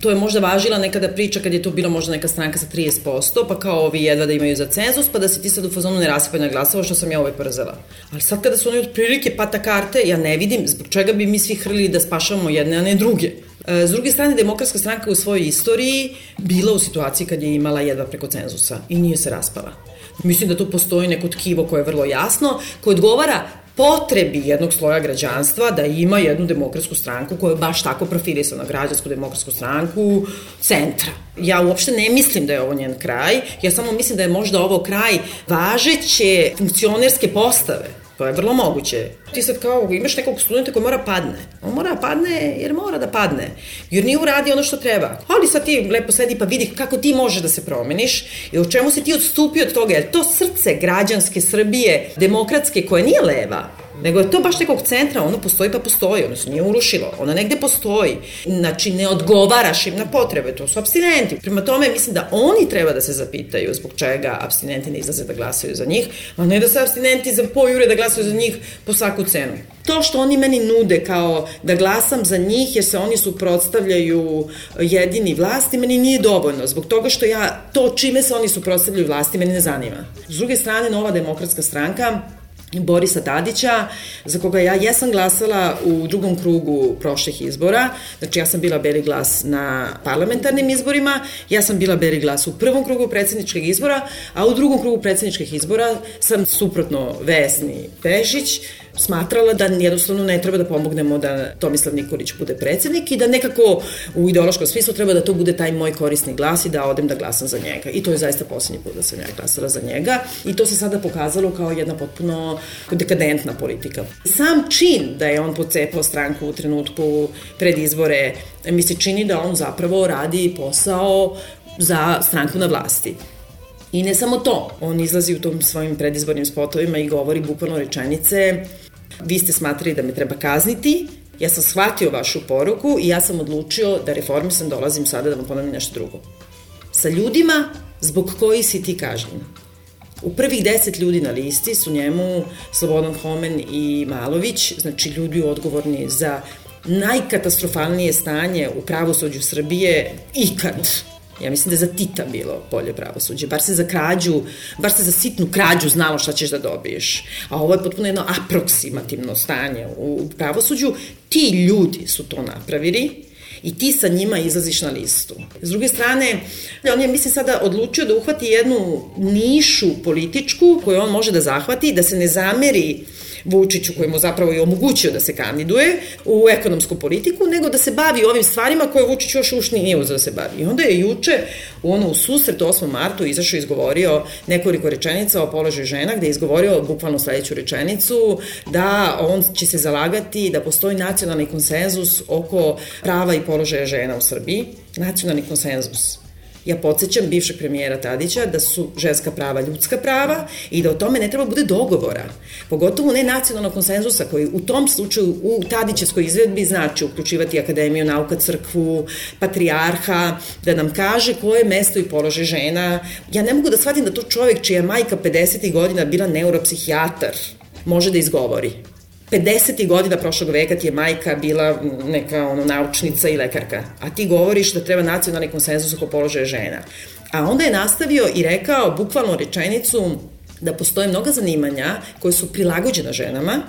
To je možda važila nekada priča kad je to bila možda neka stranka sa 30%, pa kao ovi jedva da imaju za cenzus, pa da se ti sad u fazonu ne rasipaju na glasova, što sam ja uvek przela. Ali sad kada su oni od prilike pata karte, ja ne vidim zbog čega bi mi svi hrlili da spašavamo jedne, a ne druge. E, s druge strane, demokratska stranka u svojoj istoriji bila u situaciji kad je imala jedva preko cenzusa i nije se raspala. Mislim da tu postoji neko tkivo koje je vrlo jasno, koje odgovara potrebi jednog sloja građanstva da ima jednu demokratsku stranku koja je baš tako profilisana, građansku demokratsku stranku centra. Ja uopšte ne mislim da je ovo njen kraj, ja samo mislim da je možda ovo kraj važeće funkcionerske postave To je vrlo moguće. Ti sad kao imaš nekog studenta koji mora padne. On mora da padne jer mora da padne. Jer nije uradi ono što treba. Ali sad ti lepo sedi pa vidi kako ti možeš da se promeniš i u čemu si ti odstupio od toga. Jer to srce građanske Srbije, demokratske, koje nije leva, Nego je to baš nekog centra, ono postoji pa postoji, ono se nije urušilo, ono negde postoji. Znači, ne odgovaraš im na potrebe, to su abstinenti. Prema tome, mislim da oni treba da se zapitaju zbog čega abstinenti ne izlaze da glasaju za njih, a ne da se abstinenti za pojure da glasaju za njih po svaku cenu. To što oni meni nude kao da glasam za njih jer se oni suprotstavljaju jedini vlasti, meni nije dovoljno. Zbog toga što ja to čime se oni suprotstavljaju vlasti, meni ne zanima. S druge strane, Nova demokratska stranka Borisa Tadića, za koga ja jesam glasala u drugom krugu prošlih izbora. Znači, ja sam bila beli glas na parlamentarnim izborima, ja sam bila beli glas u prvom krugu predsedničkih izbora, a u drugom krugu predsedničkih izbora sam suprotno Vesni Pešić, smatrala da jednostavno ne treba da pomognemo da Tomislav Nikolić bude predsednik i da nekako u ideološkom smislu treba da to bude taj moj korisni glas i da odem da glasam za njega. I to je zaista poslednji put da sam ja glasala za njega i to se sada pokazalo kao jedna potpuno dekadentna politika. Sam čin da je on pocepao stranku u trenutku pred izbore mi se čini da on zapravo radi posao za stranku na vlasti. I ne samo to, on izlazi u tom svojim predizbornim spotovima i govori bukvalno rečenice Vi ste smatrali da me treba kazniti, ja sam shvatio vašu poruku i ja sam odlučio da reformisam, dolazim sada da vam ponovim nešto drugo. Sa ljudima zbog koji si ti kažnjen. U prvih deset ljudi na listi su njemu Slobodan Homen i Malović, znači ljudi odgovorni za najkatastrofalnije stanje u pravosuđu Srbije ikad Ja mislim da je za Tita bilo bolje pravosuđe. Bar se za krađu, bar se za sitnu krađu znalo šta ćeš da dobiješ. A ovo je potpuno jedno aproksimativno stanje u pravosuđu. Ti ljudi su to napravili i ti sa njima izlaziš na listu. S druge strane, on je, mislim, sada odlučio da uhvati jednu nišu političku koju on može da zahvati, da se ne zameri Vučiću koji mu zapravo i omogućio da se kandiduje u ekonomsku politiku, nego da se bavi ovim stvarima koje Vučić još uš nije uzeo da se bavi. I onda je juče u ono u susret 8. martu izašao i izgovorio nekoliko rečenica o položaju žena, gde je izgovorio bukvalno sledeću rečenicu da on će se zalagati da postoji nacionalni konsenzus oko prava i položaja žena u Srbiji. Nacionalni konsenzus Ja podsjećam bivšeg premijera Tadića da su ženska prava ljudska prava i da o tome ne treba bude dogovora. Pogotovo ne nacionalnog konsenzusa koji u tom slučaju u Tadićevskoj izvedbi znači uključivati Akademiju nauka, crkvu, patrijarha, da nam kaže koje mesto i položaj žena. Ja ne mogu da shvatim da to čovek čija majka 50. godina bila neuropsihijatar može da izgovori. 50. godina prošlog veka ti je majka bila neka ono, naučnica i lekarka, a ti govoriš da treba nacionalni konsenzus oko položaja žena. A onda je nastavio i rekao bukvalno rečenicu da postoje mnoga zanimanja koje su prilagođena ženama,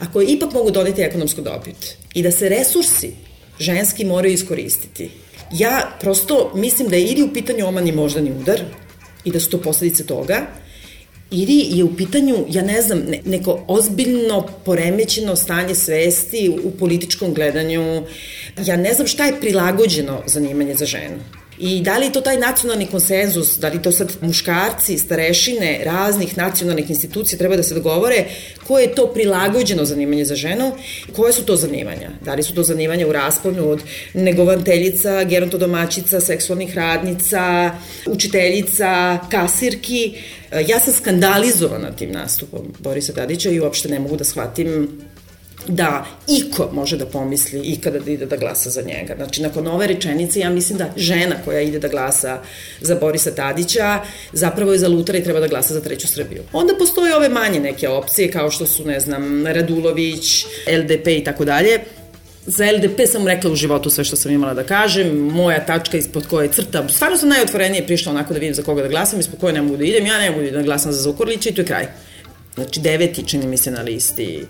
a koje ipak mogu doneti ekonomsku dobit. I da se resursi ženski moraju iskoristiti. Ja prosto mislim da je ili u pitanju oman i moždani udar i da su to posledice toga, ili je u pitanju, ja ne znam, ne, neko ozbiljno poremećeno stanje svesti u političkom gledanju. Ja ne znam šta je prilagođeno zanimanje za ženu. I da li je to taj nacionalni konsenzus, da li to sad muškarci, starešine raznih nacionalnih institucija treba da se dogovore koje je to prilagođeno zanimanje za ženu, koje su to zanimanja? Da li su to zanimanja u rasponu od negovanteljica, gerontodomaćica, seksualnih radnica, učiteljica, kasirki? Ja sam skandalizovana tim nastupom Borisa Tadića i uopšte ne mogu da shvatim da iko može da pomisli ikada da ide da glasa za njega. Znači, nakon ove rečenice, ja mislim da žena koja ide da glasa za Borisa Tadića, zapravo je za lutara i treba da glasa za treću Srbiju. Onda postoje ove manje neke opcije, kao što su, ne znam, Radulović, LDP i tako dalje. Za LDP sam rekla u životu sve što sam imala da kažem, moja tačka ispod koje crta, stvarno sam najotvorenije prišla onako da vidim za koga da glasam, ispod koje ne mogu da idem, ja ne mogu da glasam za Zukorlića i to je kraj znači deveti čini mi se na listi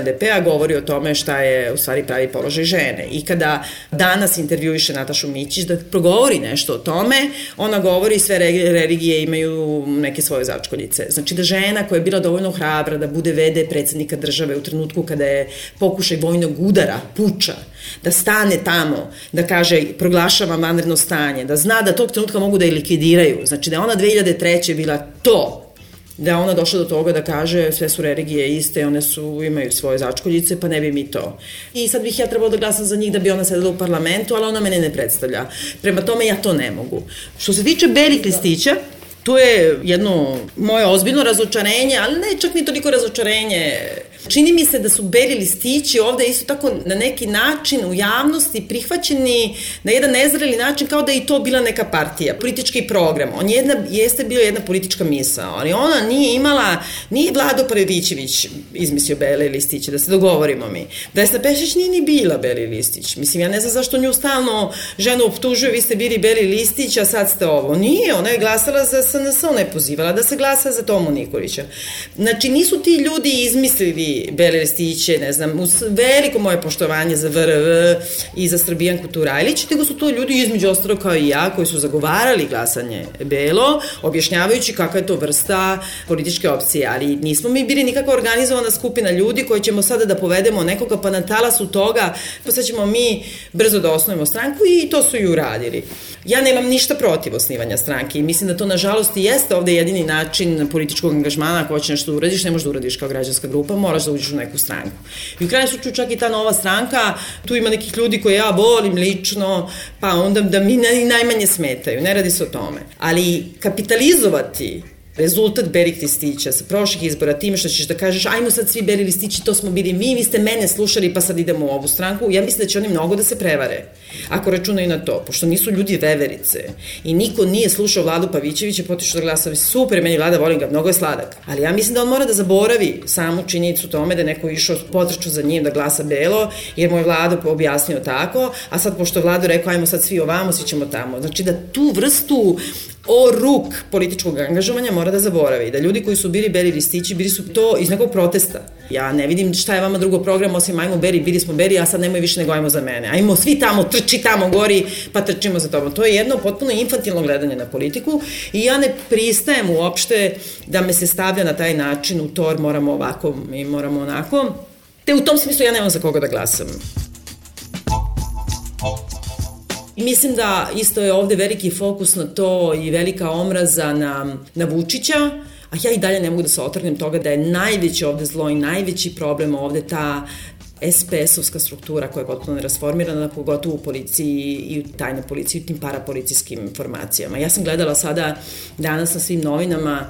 LDP-a govori o tome šta je u stvari pravi položaj žene. I kada danas intervjuiše Natašu Mićić da progovori nešto o tome, ona govori sve religije imaju neke svoje začkoljice. Znači da žena koja je bila dovoljno hrabra da bude vede predsednika države u trenutku kada je pokušaj vojnog udara, puča, da stane tamo, da kaže proglašava vanredno stanje, da zna da tog trenutka mogu da je likvidiraju. Znači da je ona 2003. bila to da ona došla do toga da kaže sve su religije iste, one su, imaju svoje začkoljice, pa ne bi mi to. I sad bih ja trebala da glasam za njih da bi ona sedela u parlamentu, ali ona mene ne predstavlja. Prema tome ja to ne mogu. Što se tiče belih listića, to je jedno moje ozbiljno razočarenje, ali ne čak ni toliko razočarenje Čini mi se da su beli listići ovde isto tako na neki način u javnosti prihvaćeni na jedan nezreli način kao da je i to bila neka partija, politički program. On jedna, jeste bio jedna politička misa, ali ona nije imala, nije Vlado Parevićević izmislio bele listiće, da se dogovorimo mi. Vesna Pešić nije ni bila beli listić. Mislim, ja ne znam zašto nju stalno ženu optužuje, vi ste bili beli listić, a sad ste ovo. Nije, ona je glasala za SNS, ona je pozivala da se glasa za Tomu Nikolića. Znači, nisu ti ljudi izmislili bele listiće, ne znam, uz veliko moje poštovanje za VRV i za Srbijanku Turajlić, nego su to ljudi između ostalo kao i ja koji su zagovarali glasanje belo, objašnjavajući kakva je to vrsta političke opcije, ali nismo mi bili nikakva organizovana skupina ljudi koji ćemo sada da povedemo nekoga pa na talasu toga, pa sad ćemo mi brzo da osnovimo stranku i to su i uradili. Ja nemam ništa protiv osnivanja stranke i mislim da to nažalost i jeste ovde jedini način političkog angažmana ako hoće nešto da uradiš, ne možeš da uradiš kao građanska grupa, moraš da uđeš u neku stranku. I u krajnjem slučaju čak i ta nova stranka, tu ima nekih ljudi koje ja volim lično, pa onda da mi najmanje smetaju, ne radi se o tome. Ali kapitalizovati rezultat belih listića sa prošlih izbora time što ćeš da kažeš ajmo sad svi beli listići, to smo bili mi, vi ste mene slušali pa sad idemo u ovu stranku, ja mislim da će oni mnogo da se prevare. Ako računaju na to, pošto nisu ljudi veverice i niko nije slušao Vladu Pavićevića, potišao da glasa, super, meni Vlada, volim ga, mnogo je sladak. Ali ja mislim da on mora da zaboravi samu činjenicu tome da neko išao potrčao za njim da glasa belo, jer mu je Vlado objasnio tako, a sad pošto Vlado rekao ajmo sad svi ovamo, svi ćemo tamo. Znači da tu vrstu o ruk političkog angažovanja mora da zaboravi. Da ljudi koji su bili beli listići, bili su to iz nekog protesta. Ja ne vidim šta je vama drugo program osim ajmo beri, bili smo beri, a sad nemoj više nego ajmo za mene. Ajmo svi tamo, trči tamo gori, pa trčimo za tobom. To je jedno potpuno infantilno gledanje na politiku i ja ne pristajem uopšte da me se stavlja na taj način u tor moramo ovako i moramo onako. Te u tom smislu ja nemam za koga da glasam. Mislim da isto je ovde veliki fokus na to i velika omraza na, na Vučića, a ja i dalje ne mogu da se otrgnem toga da je najveće ovde zlo i najveći problem ovde ta SPS-ovska struktura koja je potpuno rasformirana, pogotovo u policiji i u tajnoj policiji, u tim parapolicijskim formacijama. Ja sam gledala sada danas na svim novinama,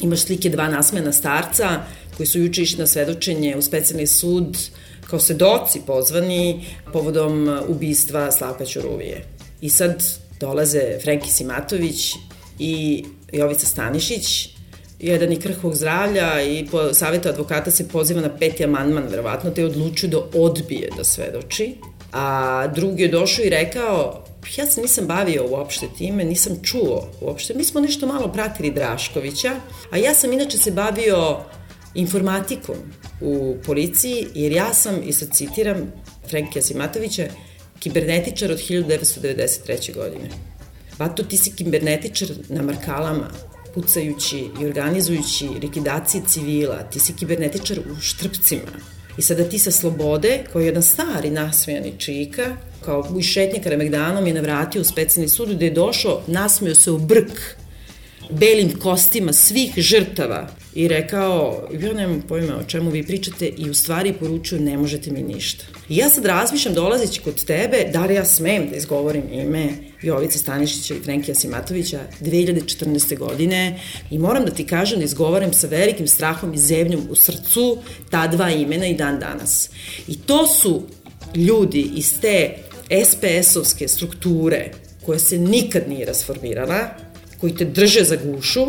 imaš slike dva nasmena starca koji su juče išli na svedočenje u specijalni sud uh, kao svedoci pozvani povodom ubistva Slavka Ćuruvije. I sad dolaze Frenki Simatović i Jovica Stanišić jedan i krhvog zdravlja i po savjetu advokata se poziva na peti amandman, verovatno, te odlučio da odbije da svedoči. A drugi je došao i rekao, ja se nisam bavio uopšte time, nisam čuo uopšte. Mi smo nešto malo pratili Draškovića, a ja sam inače se bavio informatikom u policiji, jer ja sam, i sad citiram Frenkija Simatovića, kibernetičar od 1993. godine. Bato, ti si kibernetičar na markalama, pucajući i organizujući likvidacije civila, ti si kibernetičar u štrpcima. I sada ti sa slobode, kao jedan stari nasmejani čika, kao u šetnje Karamegdanom je navratio u specijalni sud gde je došao, nasmeo se u brk belim kostima svih žrtava i rekao, ja nemam pojma o čemu vi pričate i u stvari poručuju ne možete mi ništa. I ja sad razmišljam dolazeći kod tebe, da li ja smem da izgovorim ime Jovice Stanišića i Frenkija Simatovića 2014. godine i moram da ti kažem da izgovaram sa velikim strahom i zemljom u srcu ta dva imena i dan danas. I to su ljudi iz te SPS-ovske strukture koja se nikad nije rasformirala, koji te drže za gušu,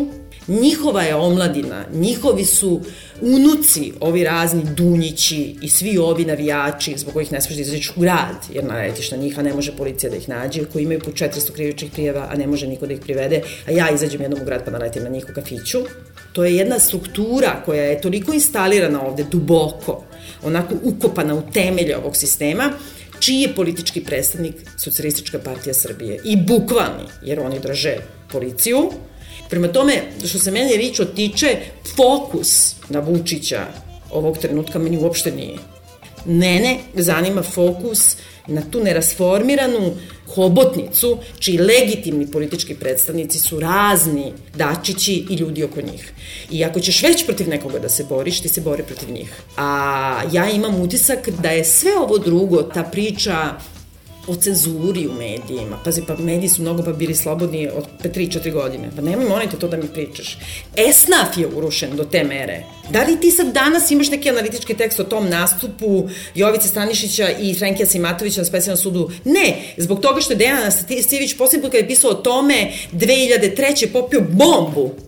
njihova je omladina, njihovi su unuci, ovi razni Dunjići i svi ovi navijači zbog kojih ne smeš da izađeš u grad, jer naletiš na njih, a ne može policija da ih nađe, koji imaju po 400 krivičnih prijeva, a ne može niko da ih privede, a ja izađem jednom u grad pa naletim na njih u kafiću. To je jedna struktura koja je toliko instalirana ovde duboko, onako ukopana u temelje ovog sistema, čiji je politički predstavnik Socialistička partija Srbije. I bukvalni, jer oni drže policiju. Prema tome, što se mene Ričo tiče, fokus na Vučića ovog trenutka meni uopšte nije. Mene zanima fokus na tu nerasformiranu hobotnicu, čiji legitimni politički predstavnici su razni dačići i ljudi oko njih. I ako ćeš već protiv nekoga da se boriš, ti se bori protiv njih. A ja imam utisak da je sve ovo drugo, ta priča o cenzuri u medijima. Pazi, pa mediji su mnogo pa bili slobodni od 3-4 godine. Pa nemoj, molim te to da mi pričaš. Esnaf je urušen do te mere. Da li ti sad danas imaš neki analitički tekst o tom nastupu Jovice Stanišića i Frenkija Simatovića na specijalnom sudu? Ne, zbog toga što je Dejana Stivić posljednji put kada je pisao o tome 2003. popio bombu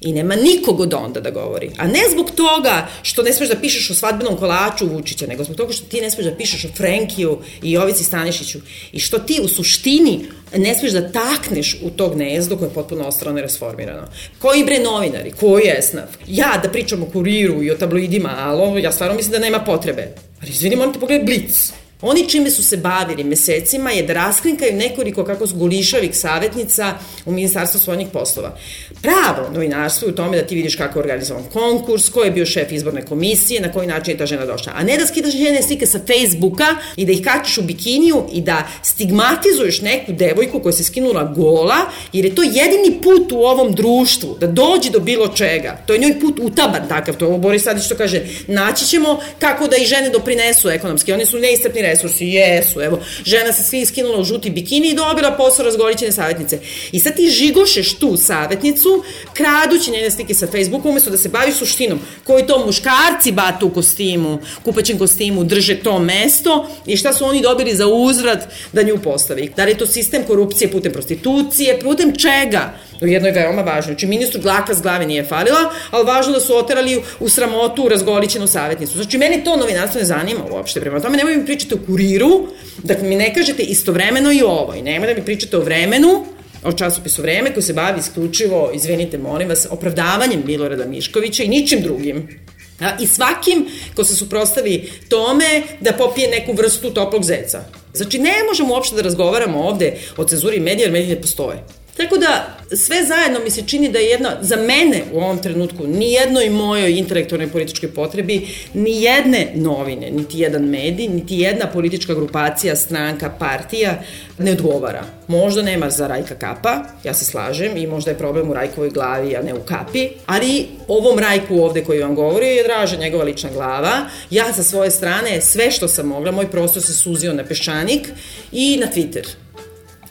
I nema nikog od onda da govori. A ne zbog toga što ne smeš da pišeš o svadbenom kolaču Vučića, nego zbog toga što ti ne smeš da pišeš o Frenkiju i Jovici Stanišiću. I što ti u suštini ne smeš da takneš u to gnezdo koje je potpuno ostrano i rasformirano. Koji bre novinari, koji je esnaf? Ja da pričam o kuriru i o tabloidima, alo, ja stvarno mislim da nema potrebe. Ali izvini, moram te pogledati blic. Oni čime su se bavili mesecima je da raskrinkaju nekoliko kako su gulišavih savjetnica u Ministarstvu svojnih poslova. Pravo novinarstvo je u tome da ti vidiš kako je organizovan konkurs, ko je bio šef izborne komisije, na koji način je ta žena došla. A ne da skidaš žene slike sa Facebooka i da ih kačiš u bikiniju i da stigmatizuješ neku devojku koja se skinula gola, jer je to jedini put u ovom društvu da dođe do bilo čega. To je njoj put utaban takav, to ovo Boris Sadić što kaže, naći ćemo kako da i žene doprinesu ekonomski. Oni su neiscrpni resursi, jesu, evo, žena se svi iskinula u žuti bikini i dobila posao razgolićene savjetnice. I sad ti žigošeš tu savjetnicu, kradući njene slike sa Facebooka, umesto da se bavi suštinom, koji to muškarci batu u kostimu, kupaćem kostimu, drže to mesto i šta su oni dobili za uzvrat da nju postavi. Da li je to sistem korupcije putem prostitucije, putem čega? U jednoj veoma važno. Znači, ministru dlaka s glave nije falila, ali važno da su oterali u sramotu razgolićenu savjetnicu. Znači, meni to novinarstvo ne zanima uopšte. Prema tome, nemoj mi pričati o kuriru, da mi ne kažete istovremeno i ovo. I nemoj da mi pričate o vremenu, o časopisu Vreme koji se bavi isključivo, izvinite molim vas, opravdavanjem Milorada Miškovića i ničim drugim. A, I svakim ko se suprostavi tome da popije neku vrstu toplog zeca. Znači, ne možemo uopšte da razgovaramo ovde o cenzuri medija, jer medije ne postoje. Tako da sve zajedno mi se čini da je jedna, za mene u ovom trenutku, ni jednoj mojoj intelektualnoj političkoj potrebi, ni jedne novine, niti jedan medij, niti jedna politička grupacija, stranka, partija ne odgovara. Možda nema za Rajka Kapa, ja se slažem, i možda je problem u Rajkovoj glavi, a ne u kapi, ali ovom Rajku ovde koji vam govori je draža njegova lična glava. Ja sa svoje strane sve što sam mogla, moj prostor se suzio na peščanik i na Twitter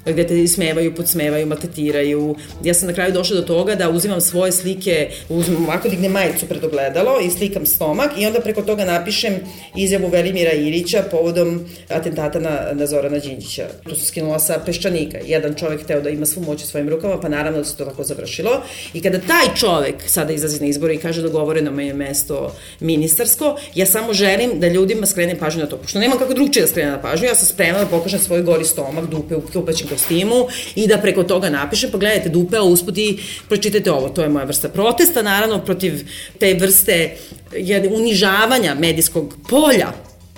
gde te ismevaju, podsmevaju, maltetiraju. Ja sam na kraju došla do toga da uzimam svoje slike, uzmem ovako, dignem majicu pred ogledalo i slikam stomak i onda preko toga napišem izjavu Velimira Irića povodom atentata na, na Zorana Đinđića. To se skinula sa peščanika. Jedan čovek hteo da ima svu moć u svojim rukama, pa naravno da se to tako završilo. I kada taj čovek sada izlazi na izbore i kaže dogovoreno me je mesto ministarsko, ja samo želim da ljudima skrenem pažnju na to. Pošto nema kako drugčije da skrenem na pažnju, ja sam spremna da pokažem svoj gori stomak, dupe u kupaćem kostimu i da preko toga napišem, pa gledajte dupe, a usput i pročitajte ovo. To je moja vrsta protesta, naravno, protiv te vrste unižavanja medijskog polja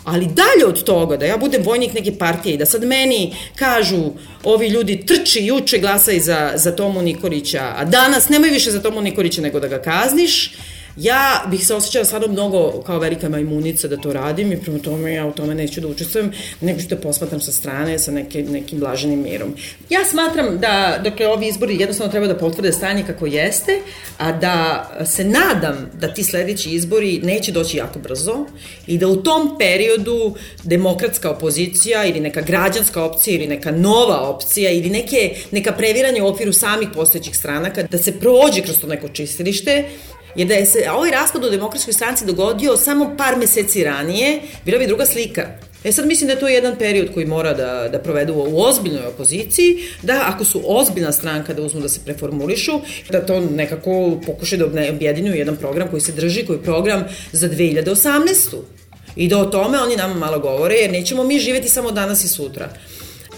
Ali dalje od toga, da ja budem vojnik neke partije i da sad meni kažu ovi ljudi trči juče glasaj za, za Tomu Nikolića, a danas nemoj više za Tomu Nikolića nego da ga kazniš, Ja bih se osjećala stvarno mnogo kao velika majmunica da to radim i prema tome ja u tome neću da učestvujem, nego ću da posmatram sa strane sa neke, nekim blaženim mirom. Ja smatram da, dakle, ovi izbori jednostavno treba da potvrde stanje kako jeste, a da se nadam da ti sledeći izbori neće doći jako brzo i da u tom periodu demokratska opozicija ili neka građanska opcija ili neka nova opcija ili neke, neka previranje u okviru samih postojećih stranaka, da se prođe kroz to neko čistilište je da je se ovaj raspad u demokratskoj stranci dogodio samo par meseci ranije, bila bi druga slika. E sad mislim da je to jedan period koji mora da, da provedu u ozbiljnoj opoziciji, da ako su ozbiljna stranka da uzmu da se preformulišu, da to nekako pokušaju da objedinju jedan program koji se drži, koji program za 2018. I da o tome oni nama malo govore, jer nećemo mi živeti samo danas i sutra.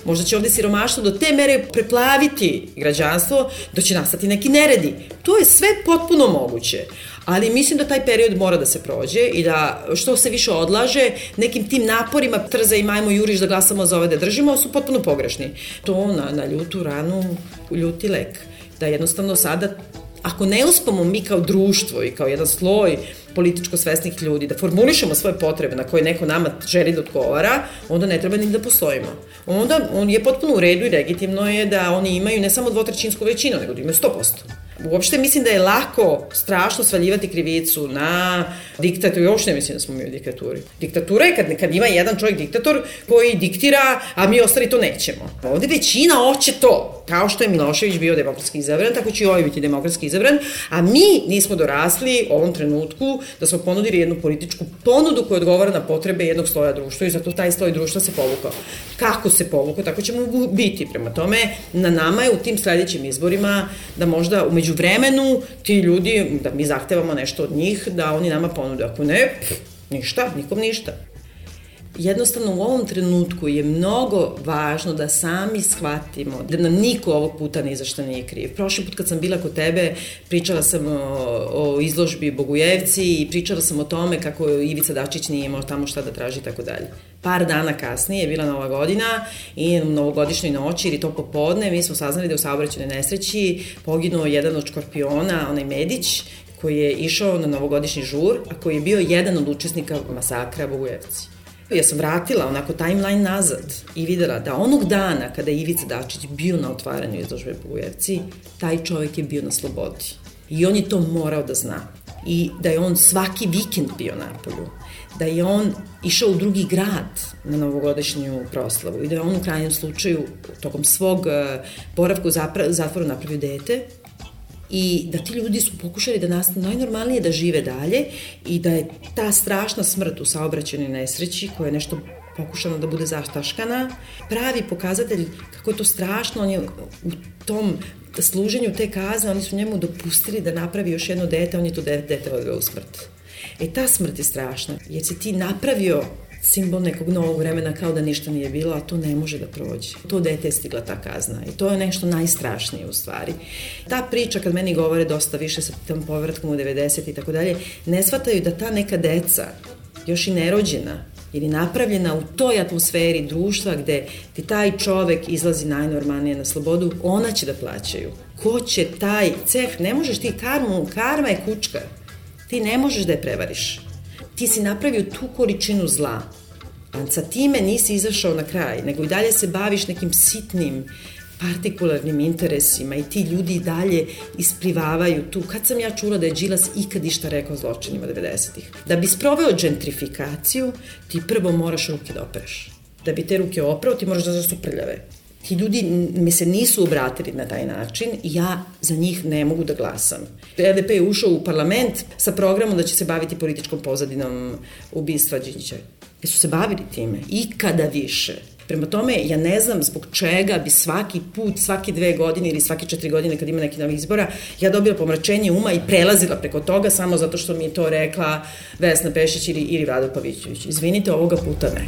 Možda će ovde siromaštvo do te mere preplaviti građanstvo da će nastati neki neredi. To je sve potpuno moguće. Ali mislim da taj period mora da se prođe i da što se više odlaže, nekim tim naporima trza i majmo juriš da glasamo za ove da držimo, su potpuno pogrešni. To na, na ljutu ranu ljuti lek. Da jednostavno sada ako ne uspamo mi kao društvo i kao jedan sloj političko svesnih ljudi, da formulišemo svoje potrebe na koje neko nama želi da odgovara, onda ne treba ni da postojimo. Onda on je potpuno u redu i legitimno je da oni imaju ne samo dvotrećinsku većinu, nego da imaju 100%. Uopšte mislim da je lako strašno svaljivati krivicu na diktaturu. Ja uopšte ne mislim da smo mi u diktaturi. Diktatura je kad, kad ima jedan čovjek diktator koji diktira, a mi ostali to nećemo. Ovde većina hoće to. Kao što je Milošević bio demokratski izabran, tako će i ovaj biti demokratski izabran, a mi nismo dorasli u ovom trenutku da smo ponudili jednu političku ponudu koja odgovara na potrebe jednog sloja društva i zato taj sloj društva se povukao. Kako se povukao, tako ćemo biti. Prema tome, na nama je u tim sledećim izborima da možda umeđu vremenu ti ljudi, da mi zahtevamo nešto od njih, da oni nama ponude. Ako ne, pff, ništa, nikom ništa jednostavno u ovom trenutku je mnogo važno da sami shvatimo da nam niko ovog puta ni za šta nije kriv. Prošli put kad sam bila kod tebe, pričala sam o, o izložbi Bogujevci i pričala sam o tome kako Ivica Dačić nije imao tamo šta da traži i tako dalje. Par dana kasnije je bila nova godina i u novogodišnjoj noći ili to popodne mi smo saznali da u saobraćenoj nesreći poginuo jedan od škorpiona, onaj Medić, koji je išao na novogodišnji žur, a koji je bio jedan od učesnika masakra Bogujevci. Ja sam vratila onako timeline nazad i videla da onog dana kada je Ivica Dačić bio na otvaranju izložbe Bugujevci, taj čovjek je bio na slobodi. I on je to morao da zna. I da je on svaki vikend bio na polju. Da je on išao u drugi grad na novogodišnju proslavu i da je on u krajnjem slučaju tokom svog eh, boravka u zatvoru napravio dete и да ти ljudi su pokušali da nastanu najnormalnije da žive dalje i da je ta strašna smrt u saobraćenoj nesreći koja je nešto pokušano da bude zaštaškana, pravi pokazatelj kako je to strašno, on je u tom služenju te kazne, oni su njemu dopustili da napravi još jedno dete, on je to dete, dete odveo u smrt. E ta smrt je strašna, jer si ti napravio simbol nekog novog vremena kao da ništa nije bilo, a to ne može da prođe. To dete je stigla ta kazna i to je nešto najstrašnije u stvari. Ta priča kad meni govore dosta više sa tom povratkom u 90 i tako dalje, ne shvataju da ta neka deca, još i nerođena, ili napravljena u toj atmosferi društva gde ti taj čovek izlazi najnormalnije na slobodu, ona će da plaćaju. Ko će taj ceh, ne možeš ti karmu, karma je kučka. Ti ne možeš da je prevariš ti si napravio tu količinu zla, a sa time nisi izašao na kraj, nego i dalje se baviš nekim sitnim, partikularnim interesima i ti ljudi i dalje isprivavaju tu. Kad sam ja čula da je Đilas ikad išta rekao zločinima 90-ih? Da bi sproveo gentrifikaciju, ti prvo moraš ruke da opereš. Da bi te ruke oprao, ti moraš da su prljave. Ti ljudi mi se nisu obratili na taj način i ja za njih ne mogu da glasam. LDP je ušao u parlament sa programom da će se baviti političkom pozadinom ubistva Đinđića. Jesu se bavili time? Ikada više. Prema tome, ja ne znam zbog čega bi svaki put, svaki dve godine ili svaki četiri godine kad ima neki novi izbora, ja dobila pomračenje uma i prelazila preko toga samo zato što mi je to rekla Vesna Pešić ili, ili Rado Pavićević. Izvinite, ovoga puta ne.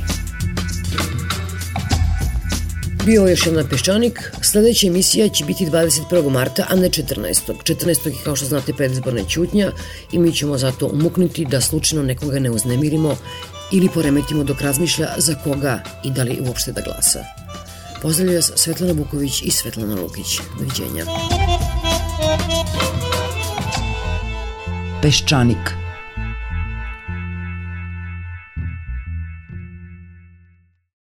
Bio još jedan peščanik. Sledeća emisija će biti 21. marta, a ne 14. 14. je, kao što znate, predizborna ćutnja i mi ćemo zato umuknuti da slučajno nekoga ne uznemirimo ili poremetimo dok razmišlja za koga i da li uopšte da glasa. Pozdravlja vas Svetlana Buković i Svetlana Lukić. Doviđenja. Peščanik.